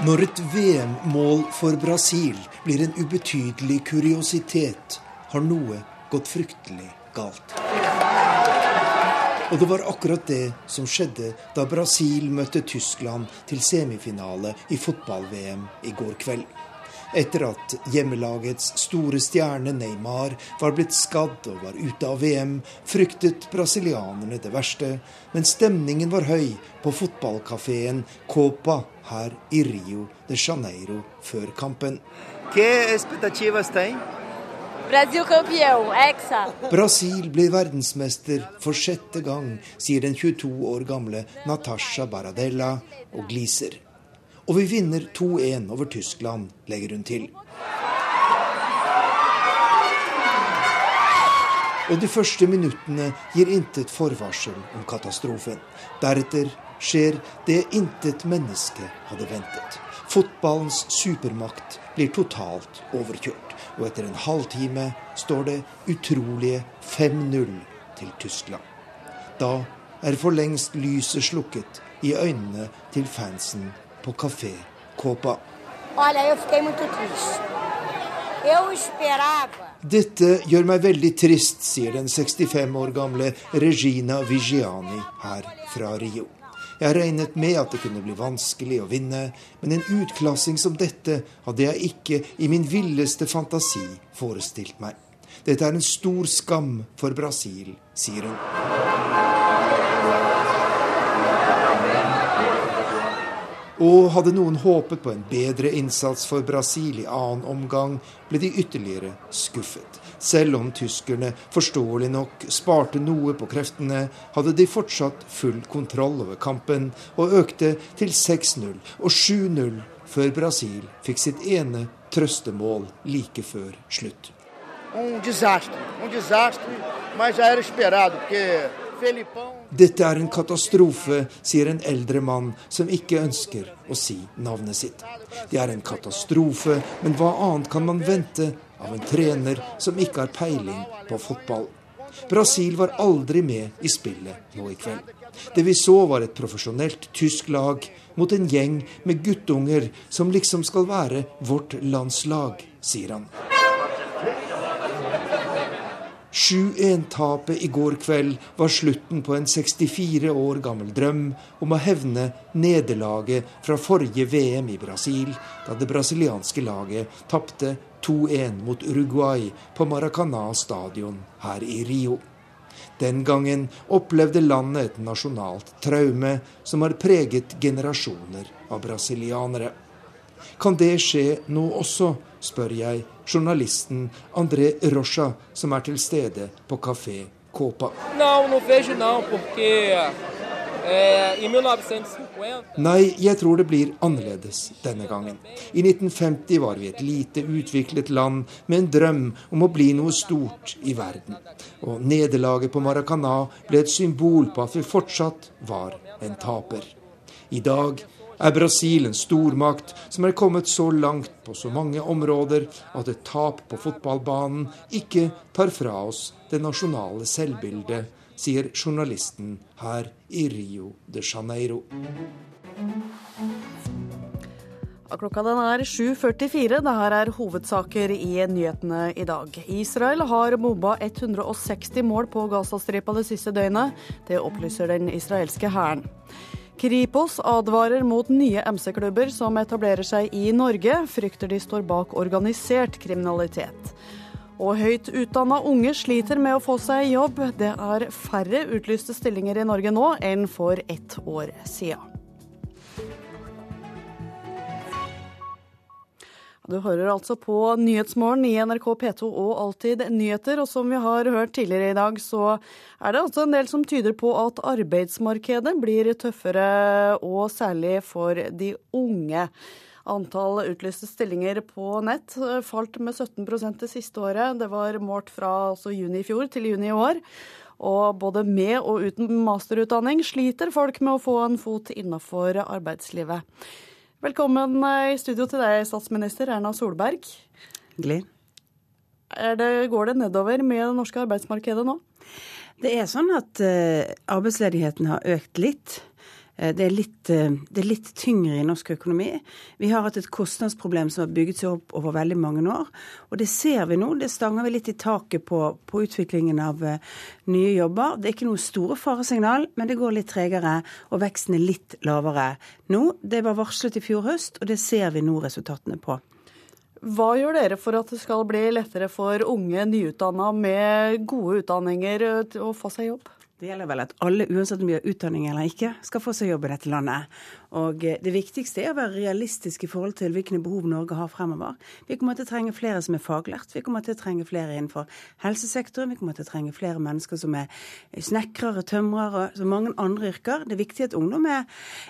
Når et VM-mål for Brasil blir en ubetydelig kuriositet, har noe gått fryktelig galt. Og det var akkurat det som skjedde da Brasil møtte Tyskland til semifinale i fotball-VM i går kveld. Etter at hjemmelagets store stjerne Neymar var blitt skadd og var ute av VM, fryktet brasilianerne det verste, men stemningen var høy på fotballkafeen Copa her i Rio de Janeiro før kampen. Hva? Brasil campeão, hexa. Brasil blir verdensmester for sjette gang, sier den 22 år gamle Natasha Baradella og gliser. Og vi vinner 2-1 over Tyskland, legger hun til. Og de første minuttene gir intet forvarsel om katastrofen. Deretter skjer det intet menneske hadde ventet. Fotballens supermakt blir totalt overkjørt og etter en halvtime står det utrolige 5-0 til Tyskland. Da er for lengst lyset slukket i øynene til fansen på Kafé Kåpa. Dette gjør meg veldig trist, sier den 65 år gamle Regina Vigiani her fra Rio. Jeg regnet med at det kunne bli vanskelig å vinne, men en utklassing som dette hadde jeg ikke i min villeste fantasi forestilt meg. Dette er en stor skam for Brasil, sier hun. Og hadde noen håpet på en bedre innsats for Brasil i annen omgang, ble de ytterligere skuffet. Selv om tyskerne forståelig nok sparte noe på kreftene, hadde de fortsatt full kontroll over kampen, og økte til 6-0 og 7-0 før Brasil fikk sitt ene trøstemål like før slutt. Um desastre, um desastre, mas já dette er en katastrofe, sier en eldre mann som ikke ønsker å si navnet sitt. Det er en katastrofe, men hva annet kan man vente av en trener som ikke har peiling på fotball. Brasil var aldri med i spillet nå i kveld. Det vi så var et profesjonelt tysk lag mot en gjeng med guttunger som liksom skal være vårt landslag, sier han. 7-1-tapet i går kveld var slutten på en 64 år gammel drøm om å hevne nederlaget fra forrige VM i Brasil, da det brasilianske laget tapte 2-1 mot Uruguay på Maracana stadion her i Rio. Den gangen opplevde landet et nasjonalt traume som har preget generasjoner av brasilianere. Kan det skje nå også, spør jeg journalisten André Rocha, som er til stede på Kafé não, porque Nei, jeg tror det blir annerledes denne gangen. I 1950 var vi et lite utviklet land med en drøm om å bli noe stort i verden. Og nederlaget på Maracana ble et symbol på at vi fortsatt var en taper. I dag er Brasil en stormakt som er kommet så langt på så mange områder at et tap på fotballbanen ikke tar fra oss det nasjonale selvbildet, sier journalisten her i Rio de Janeiro. Klokka den er 7.44. Dette er hovedsaker i nyhetene i dag. Israel har bomba 160 mål på Gazastripa det siste døgnet. Det opplyser den israelske hæren. Kripos advarer mot nye MC-klubber som etablerer seg i Norge, frykter de står bak organisert kriminalitet. Og høyt utdanna unge sliter med å få seg jobb. Det er færre utlyste stillinger i Norge nå enn for ett år siden. Du hører altså på Nyhetsmorgen i NRK P2 og Alltid nyheter. Og som vi har hørt tidligere i dag, så er det altså en del som tyder på at arbeidsmarkedet blir tøffere, og særlig for de unge. Antall utlyste stillinger på nett falt med 17% det siste året. Det var målt fra altså juni i fjor til juni i år. Og både med og uten masterutdanning sliter folk med å få en fot innafor arbeidslivet. Velkommen eh, i studio til deg, statsminister Erna Solberg. Hyggelig. går det nedover med det norske arbeidsmarkedet nå? Det er sånn at uh, arbeidsledigheten har økt litt. Eh, det er, litt, eh, det er, litt, tyngre i norsk økonomi. Vi har hatt et kostnadsproblem som har bygget seg opp over veldig mange år. Og det ser vi nå. Det stanger vi litt i taket på, på utviklingen av uh, nye jobber. Det er ikke noe store faresignal, men det går litt tregere, og veksten er litt lavere nå. Det var varslet i fjor høst, og det ser vi nå resultatene på. Hva gjør dere for at det skal bli lettere for unge nyutdanna med gode utdanninger å få seg jobb? Det gjelder vel at alle, uansett om de har utdanning eller ikke, skal få seg jobb i dette landet. Og eh, Det viktigste er å være realistisk i forhold til hvilke behov Norge har fremover. Vi kommer til å trenge flere som er faglært. Vi kommer til å trenge flere innenfor helsesektoren. Vi kommer til å trenge flere mennesker som er snekrere, tømrere, og mange andre yrker. Det er viktig at ungdom er,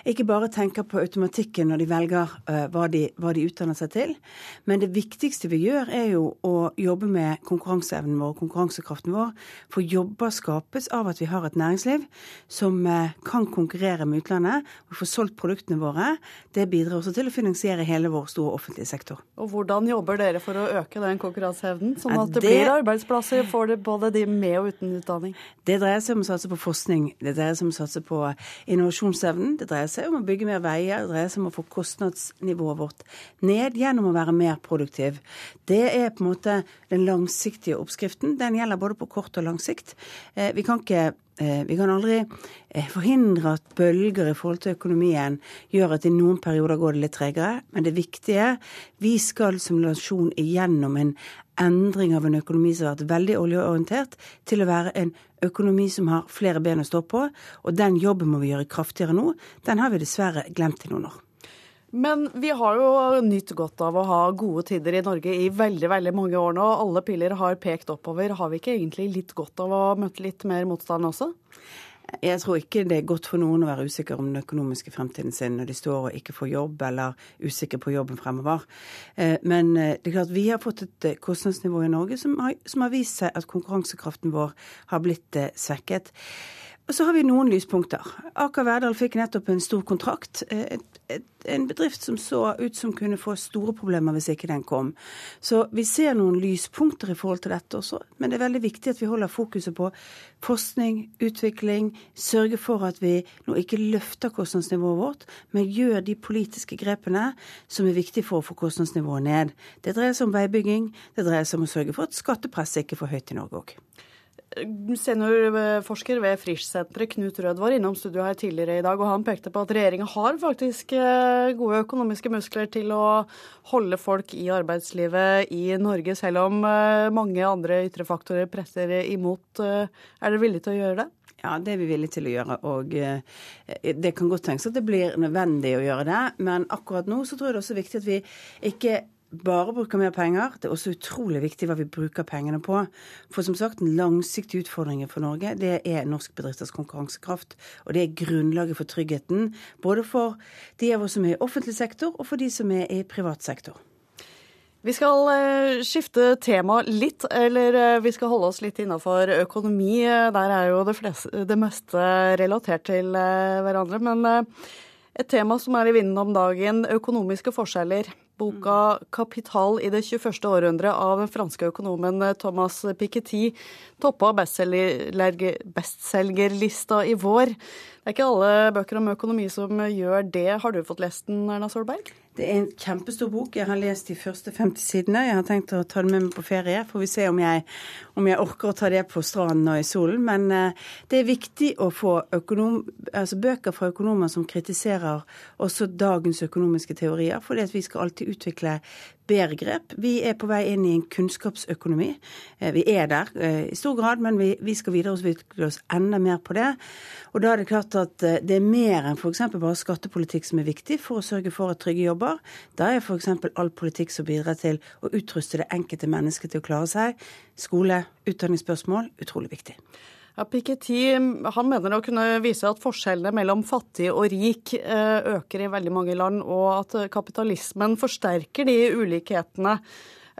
ikke bare tenker på automatikken når de velger uh, hva, de, hva, de, utdanner seg til. Men det viktigste vi gjør, er jo å jobbe med konkurranseevnen vår, konkurransekraften vår. For jobber skapes av at vi har et næringsliv som uh, kan konkurrere med utlandet. og får solgt produkter produktene våre, det bidrar også til å finansiere hele vår store offentlige sektor. Og Hvordan jobber dere for å øke den konkurranseevnen, sånn at det, det blir arbeidsplasser for både de med og uten utdanning? Det dreier seg om å satse på forskning, det dreier seg om å satse på innovasjonsevnen, det dreier seg om å bygge mer veier, det dreier seg om å få kostnadsnivået vårt ned gjennom å være mer produktiv. Det er på en måte den langsiktige oppskriften. Den gjelder både på kort og lang sikt. Eh, vi kan ikke vi kan aldri eh, forhindre at bølger i forhold til økonomien gjør at i noen perioder går det litt tregere. Men det viktige vi skal som nasjon igjennom en endring av en økonomi som har vært veldig oljeorientert, til å være en økonomi som har flere ben å stå på. Og den jobben må vi gjøre kraftigere nå. Den har vi dessverre glemt i noen år. Men vi har jo nytt godt av å ha gode tider i Norge i veldig veldig mange år nå. Alle piler har pekt oppover. Har vi ikke egentlig litt godt av å møte litt mer motstand også? Jeg tror ikke det er godt for noen å være usikker om den økonomiske fremtiden sin når de står og ikke får jobb, eller usikker på jobben fremover. Eh, men eh, det er klart vi har fått et eh, kostnadsnivå i Norge som har, som har vist seg at konkurransekraften vår har blitt svekket. Og så har vi noen lyspunkter. Aker Verdal fikk nettopp en stor kontrakt. Et, en bedrift som så ut som kunne få store problemer hvis ikke den kom. Så vi ser noen lyspunkter i forhold til dette også. Men det er veldig viktig at vi holder fokuset på forskning, utvikling, sørge for at vi nå ikke løfter kostnadsnivået vårt, men gjør de politiske grepene som er viktige for å få kostnadsnivået ned. Det dreier seg om veibygging, det dreier seg om å sørge for at skattepresset ikke er for høyt i Norge òg. Seniorforsker ved Frisch-senteret Knut Rød var innom studio her tidligere i dag, og han pekte på at regjeringa har faktisk eh, gode økonomiske muskler til å holde folk i arbeidslivet i Norge, selv om eh, mange andre ytre faktorer presser imot. Eh, er dere villige til å gjøre det? Ja, det er vi villige til å gjøre. Og det kan godt tenkes at det blir nødvendig å gjøre det. Men akkurat nå så tror jeg det er også viktig at vi ikke bare bruker mer penger. Det er også utrolig viktig hva vi bruker pengene på. For som sagt, den langsiktige utfordringen for Norge det er norsk bedrifters konkurransekraft. Og det er grunnlaget for tryggheten, både for de av oss som er i offentlig sektor, og for de som er i privat sektor. Vi skal uh, skifte tema litt, eller uh, vi skal holde oss litt innafor økonomi. Der er jo det, fleste, det meste relatert til hverandre. Men et tema som er i vinden om dagen, økonomiske forskjeller. Boka 'Kapital i det 21. århundre' av den franske økonomen Thomas Piketty toppa bestselgerlista i vår. Det er ikke alle bøker om økonomi som gjør det. Har du fått lest den, Erna Solberg? Det er en kjempestor bok. Jeg har lest de første 50 sidene. Jeg har tenkt å ta den med meg på ferie. Får vi se om jeg, om jeg orker å ta det på stranden og i solen. Men uh, det er viktig å få økonom, altså bøker fra økonomer som kritiserer også dagens økonomiske teorier. fordi vi skal alltid utvikle bedre grep. Vi er på vei inn i en kunnskapsøkonomi. Uh, vi er der uh, i stor grad, men vi, vi skal videreutvikle oss enda mer på det. Og da er det klart at det er mer enn f.eks. bare skattepolitikk som er viktig for å sørge for at trygge jobber. Da er f.eks. all politikk som bidrar til å utruste det enkelte mennesket til å klare seg, skole, utdanningsspørsmål, utrolig viktig. Ja, Piketty han mener å kunne vise at forskjellene mellom fattig og rik eh, øker i veldig mange land, og at kapitalismen forsterker de ulikhetene.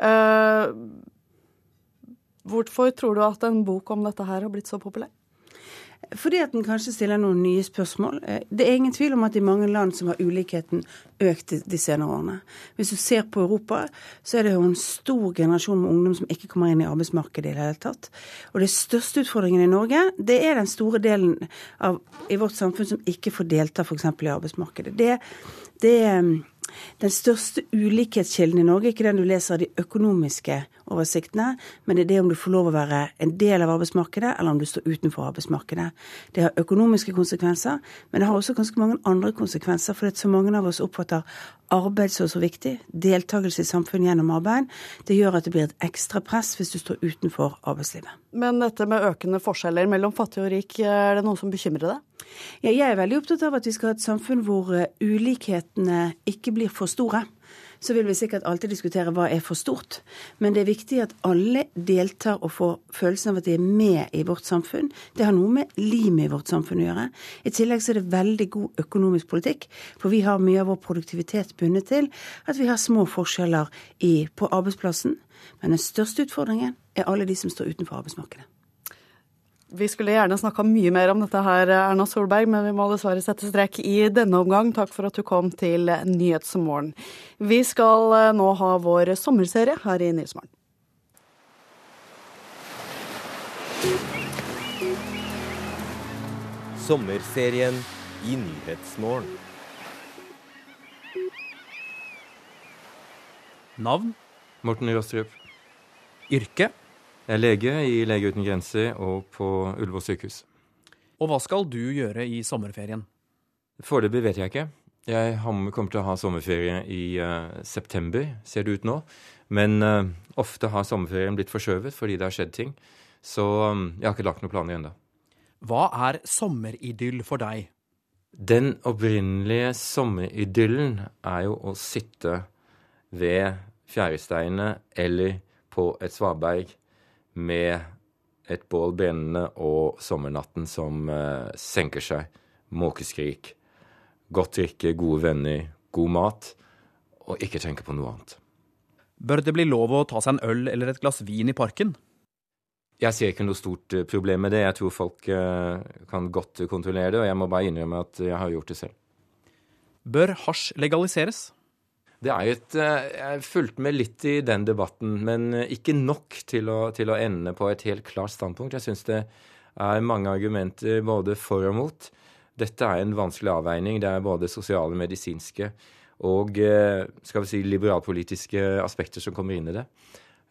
Eh, hvorfor tror du at en bok om dette her har blitt så populær? Fordi at den kanskje stiller noen nye spørsmål. Eh, det er ingen tvil om at i mange land som har ulikheten økt de senere årene. Hvis du ser på Europa, så er det jo en stor generasjon med ungdom som ikke kommer inn i arbeidsmarkedet i det hele tatt. Og det største utfordringen i Norge, det er den store delen av, i vårt samfunn som ikke får delta f.eks. i arbeidsmarkedet. Det, det den største ulikhetskilden i Norge er ikke den du leser av de økonomiske oversiktene, men det er det om du får lov å være en del av arbeidsmarkedet, eller om du står utenfor arbeidsmarkedet. Det har økonomiske konsekvenser, men det har også ganske mange andre konsekvenser, fordi så mange av oss oppfatter arbeid som så viktig. Deltakelse i samfunnet gjennom arbeid. Det gjør at det blir et ekstra press hvis du står utenfor arbeidslivet. Men dette med økende forskjeller mellom fattig og rik, er det noe som bekymrer deg? Ja, jeg er veldig opptatt av at vi skal ha et samfunn hvor eh, ulikhetene ikke blir for store. Så vil vi sikkert alltid diskutere hva er for stort. Men det er viktig at alle deltar og får følelsen av at de er med i vårt samfunn. Det har noe med limet i vårt samfunn å gjøre. I tillegg så er det veldig god økonomisk politikk, for vi har mye av vår produktivitet bundet til at vi har små forskjeller i, på arbeidsplassen. Men den største utfordringen er alle de som står utenfor arbeidsmarkedet. Vi skulle gjerne snakka mye mer om dette her, Erna Solberg, men vi må dessverre sette strek i denne omgang. Takk for at du kom til Nyhetsmorgen. Vi skal eh, nå ha vår sommerserie her i Nyhetsmorgen. Sommerserien i Nyhetsmorgen. Navn? Morten Rostrup. Yrke? Jeg er lege i Lege uten grenser og på Ullevål sykehus. Og hva skal du gjøre i sommerferien? Foreløpig vet jeg ikke. Jeg kommer til å ha sommerferie i uh, september, ser det ut nå. Men uh, ofte har sommerferien blitt forskjøvet fordi det har skjedd ting. Så um, jeg har ikke lagt noen planer ennå. Hva er sommeridyll for deg? Den opprinnelige sommeridyllen er jo å sitte ved fjæresteinene eller på et svaberg med et bål brennende og sommernatten som uh, senker seg. Måkeskrik. Godt drikke, gode venner, god mat. Og ikke tenke på noe annet. Bør det bli lov å ta seg en øl eller et glass vin i parken? jeg ser ikke noe stort eh, problem med det. Jeg tror folk eh, kan godt kontrollere det, og jeg må bare innrømme at jeg har gjort det selv. Bør hasj legaliseres? Det er et, eh, Jeg fulgte med litt i den debatten, men ikke nok til å, til å ende på et helt klart standpunkt. Jeg syns det er mange argumenter både for og mot. Dette er en vanskelig avveining. Det er både sosiale, medisinske og skal vi si, liberalpolitiske aspekter som kommer inn i det.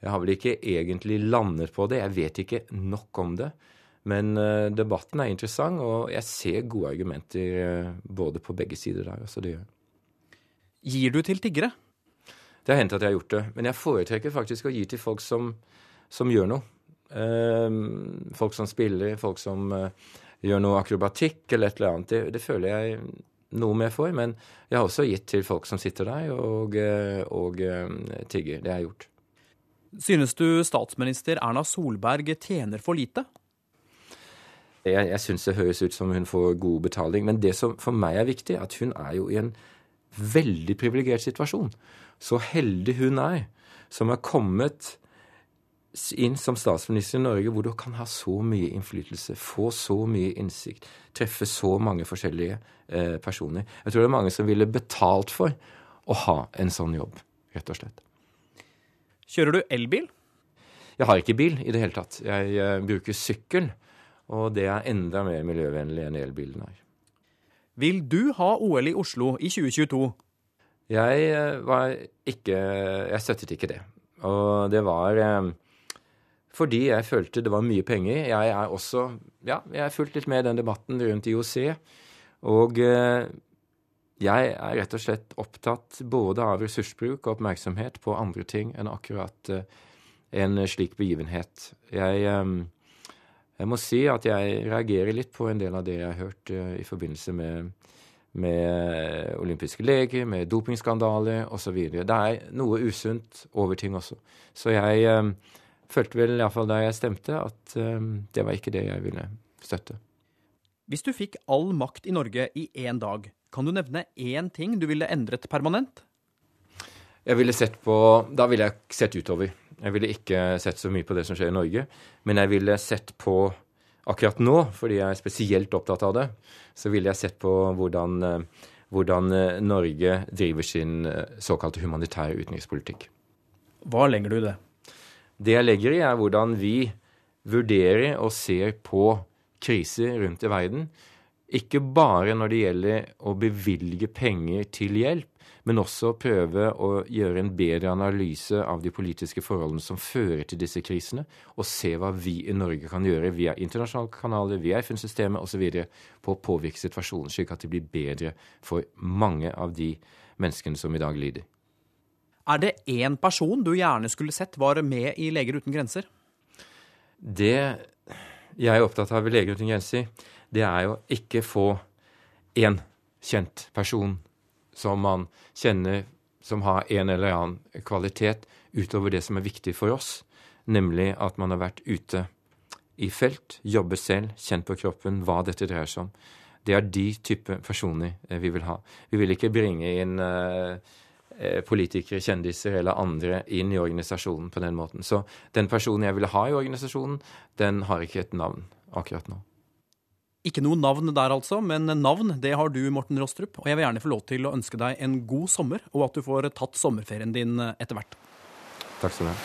Jeg har vel ikke egentlig landet på det. Jeg vet ikke nok om det. Men debatten er interessant, og jeg ser gode argumenter både på begge sider der. Altså det gjør. Gir du til tiggere? Det har hendt at jeg har gjort det. Men jeg foretrekker faktisk å gi til folk som, som gjør noe. Uh, folk som spiller, folk som gjør noe akrobatikk eller et eller annet. Det, det, føler jeg noe mer for. Men jeg har også gitt til folk som sitter der og, og tigger. Det har jeg gjort. Synes du statsminister Erna Solberg tjener for lite? Jeg, jeg syns det høres ut som hun får god betaling. Men det som for meg er viktig, er at hun er jo i en veldig privilegert situasjon. Så heldig hun er som er kommet inn som statsminister i Norge, hvor du kan ha så mye innflytelse, få så mye innsikt, treffe så mange forskjellige eh, personer. Jeg tror det er mange som ville betalt for å ha en sånn jobb, rett og slett. Kjører du elbil? Jeg har ikke bil i det hele tatt. Jeg jeg bruker sykkel, og det er enda mer miljøvennlig enn elbilen er. Vil du ha OL i Oslo i 2022? Jeg uh, var ikke Jeg støttet ikke det. Og det var uh, fordi jeg følte det var mye penger. Jeg er også Ja, jeg har fulgt litt med i den debatten rundt IOC. Og jeg er rett og slett opptatt både av ressursbruk og oppmerksomhet på andre ting enn akkurat en slik begivenhet. Jeg, jeg, må si at jeg reagerer litt på en del av det jeg har hørt uh, i forbindelse med, med olympiske leger, med dopingskandaler osv. Det er noe usunt over ting også. Så jeg um, følte vel iallfall da jeg stemte, at um, det var ikke det jeg ville støtte. Hvis du fikk all makt i Norge i én dag, kan du nevne én ting du ville endret permanent? Jeg ville sett på, Da ville jeg sett utover. Jeg ville ikke sett så mye på det som skjer i Norge. Men jeg ville sett på akkurat nå, fordi jeg er spesielt opptatt av det, så ville jeg sett på hvordan, eh, hvordan eh, Norge driver sin eh, såkalte humanitære utenrikspolitikk. Hva legger du i det? Det jeg legger i, er hvordan vi vurderer og ser på kriser rundt i verden ikke bare når det gjelder å bevilge penger til hjelp, men også prøve å gjøre en bedre analyse av de politiske forholdene som fører til disse krisene, og se hva vi i Norge kan gjøre via internasjonale kanaler, via FN-systemet osv. på å påvirke situasjonen, slik at det blir bedre for mange av de menneskene som i dag lider. Er det én person du gjerne skulle sett var med i Leger uten grenser? Det jeg er opptatt av ved Leger uten grenser, det er jo ikke få én kjent person som man kjenner som har en eller annen kvalitet utover det som er viktig for oss, nemlig at man har vært ute i felt, jobber selv, kjent på kroppen hva dette dreier seg om. Det er de type personer eh, vi vil ha. Vi vil ikke bringe inn uh, politikere, kjendiser eller andre inn i organisasjonen på den måten. Så den personen jeg ville ha i organisasjonen, den har ikke et navn akkurat nå. Ikke noe navn der altså, men navn det har du, Morten Rostrup. Og jeg vil gjerne få lov til å ønske deg en god sommer, og at du får tatt sommerferien din eh, etter hvert. Takk skal du ha.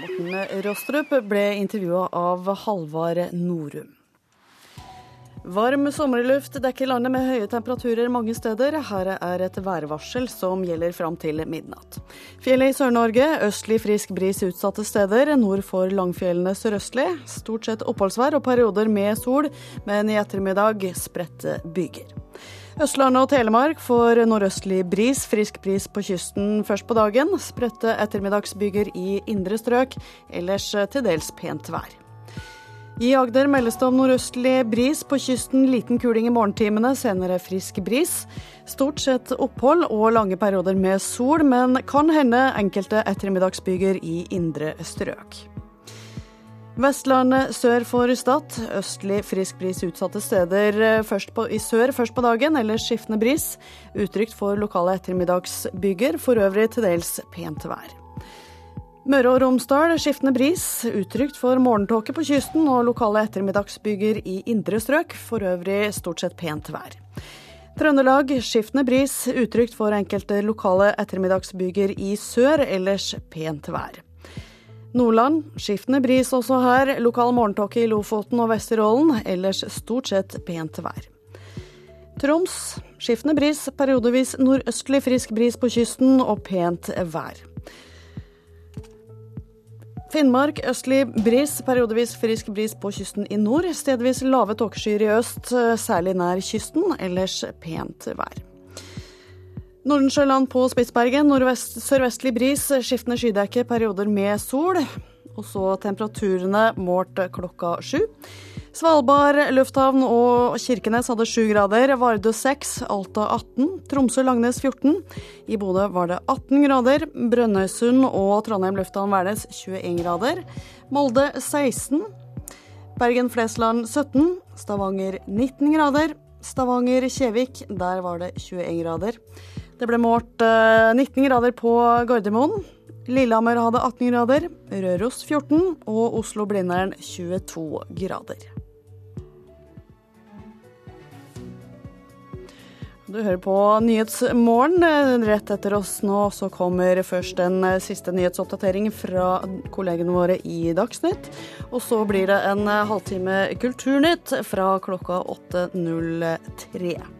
Morten Rostrup ble intervjua av Halvard Norum. Varm sommerluft dekker landet med høye temperaturer mange steder. Her er et værvarsel som gjelder fram til midnatt. Fjellet i Sør-Norge østlig frisk bris utsatte steder. Nord for Langfjellene sørøstlig. Stort sett oppholdsvær og perioder med sol, men i ettermiddag spredte byger. Østlandet og Telemark får nordøstlig bris, frisk bris på kysten først på dagen. Spredte ettermiddagsbyger i indre strøk, ellers til dels pent vær. I Agder meldes det om nordøstlig bris på kysten, liten kuling i morgentimene, senere frisk bris. Stort sett opphold og lange perioder med sol, men kan hende enkelte ettermiddagsbyger i indre strøk. Vestlandet sør for Stad. Østlig frisk bris utsatte steder først på, i sør først på dagen, ellers skiftende bris. Utrygt for lokale ettermiddagsbyger, for øvrig til dels pent vær. Møre og Romsdal skiftende bris. Utrygt for morgentåke på kysten og lokale ettermiddagsbyger i indre strøk, for øvrig stort sett pent vær. Trøndelag skiftende bris. Utrygt for enkelte lokale ettermiddagsbyger i sør, ellers pent vær. Nordland skiftende bris også her. Lokal morgentåke i Lofoten og Vesterålen. Ellers stort sett pent vær. Troms skiftende bris, periodevis nordøstlig frisk bris på kysten og pent vær. Finnmark østlig bris, periodevis frisk bris på kysten i nord. Stedvis lave tåkeskyer i øst, særlig nær kysten. Ellers pent vær. Nordensjøland på Spitsbergen. Sørvestlig bris, skiftende skydekke, perioder med sol. Og så temperaturene målt klokka sju. Svalbard lufthavn og Kirkenes hadde 7 grader. Vardø 6, Alta 18, Tromsø-Langnes 14. I Bodø var det 18 grader. Brønnøysund og Trondheim lufthavn Værnes 21 grader. Molde 16. Bergen-Flesland 17. Stavanger 19 grader. Stavanger-Kjevik, der var det 21 grader. Det ble målt 19 eh, grader på Gardermoen. Lillehammer hadde 18 grader, Røros 14 og Oslo-Blindern 22 grader. Du hører på Nyhetsmorgen. Rett etter oss nå så kommer først en siste nyhetsoppdatering fra kollegene våre i Dagsnytt. Og så blir det en halvtime Kulturnytt fra klokka 8.03.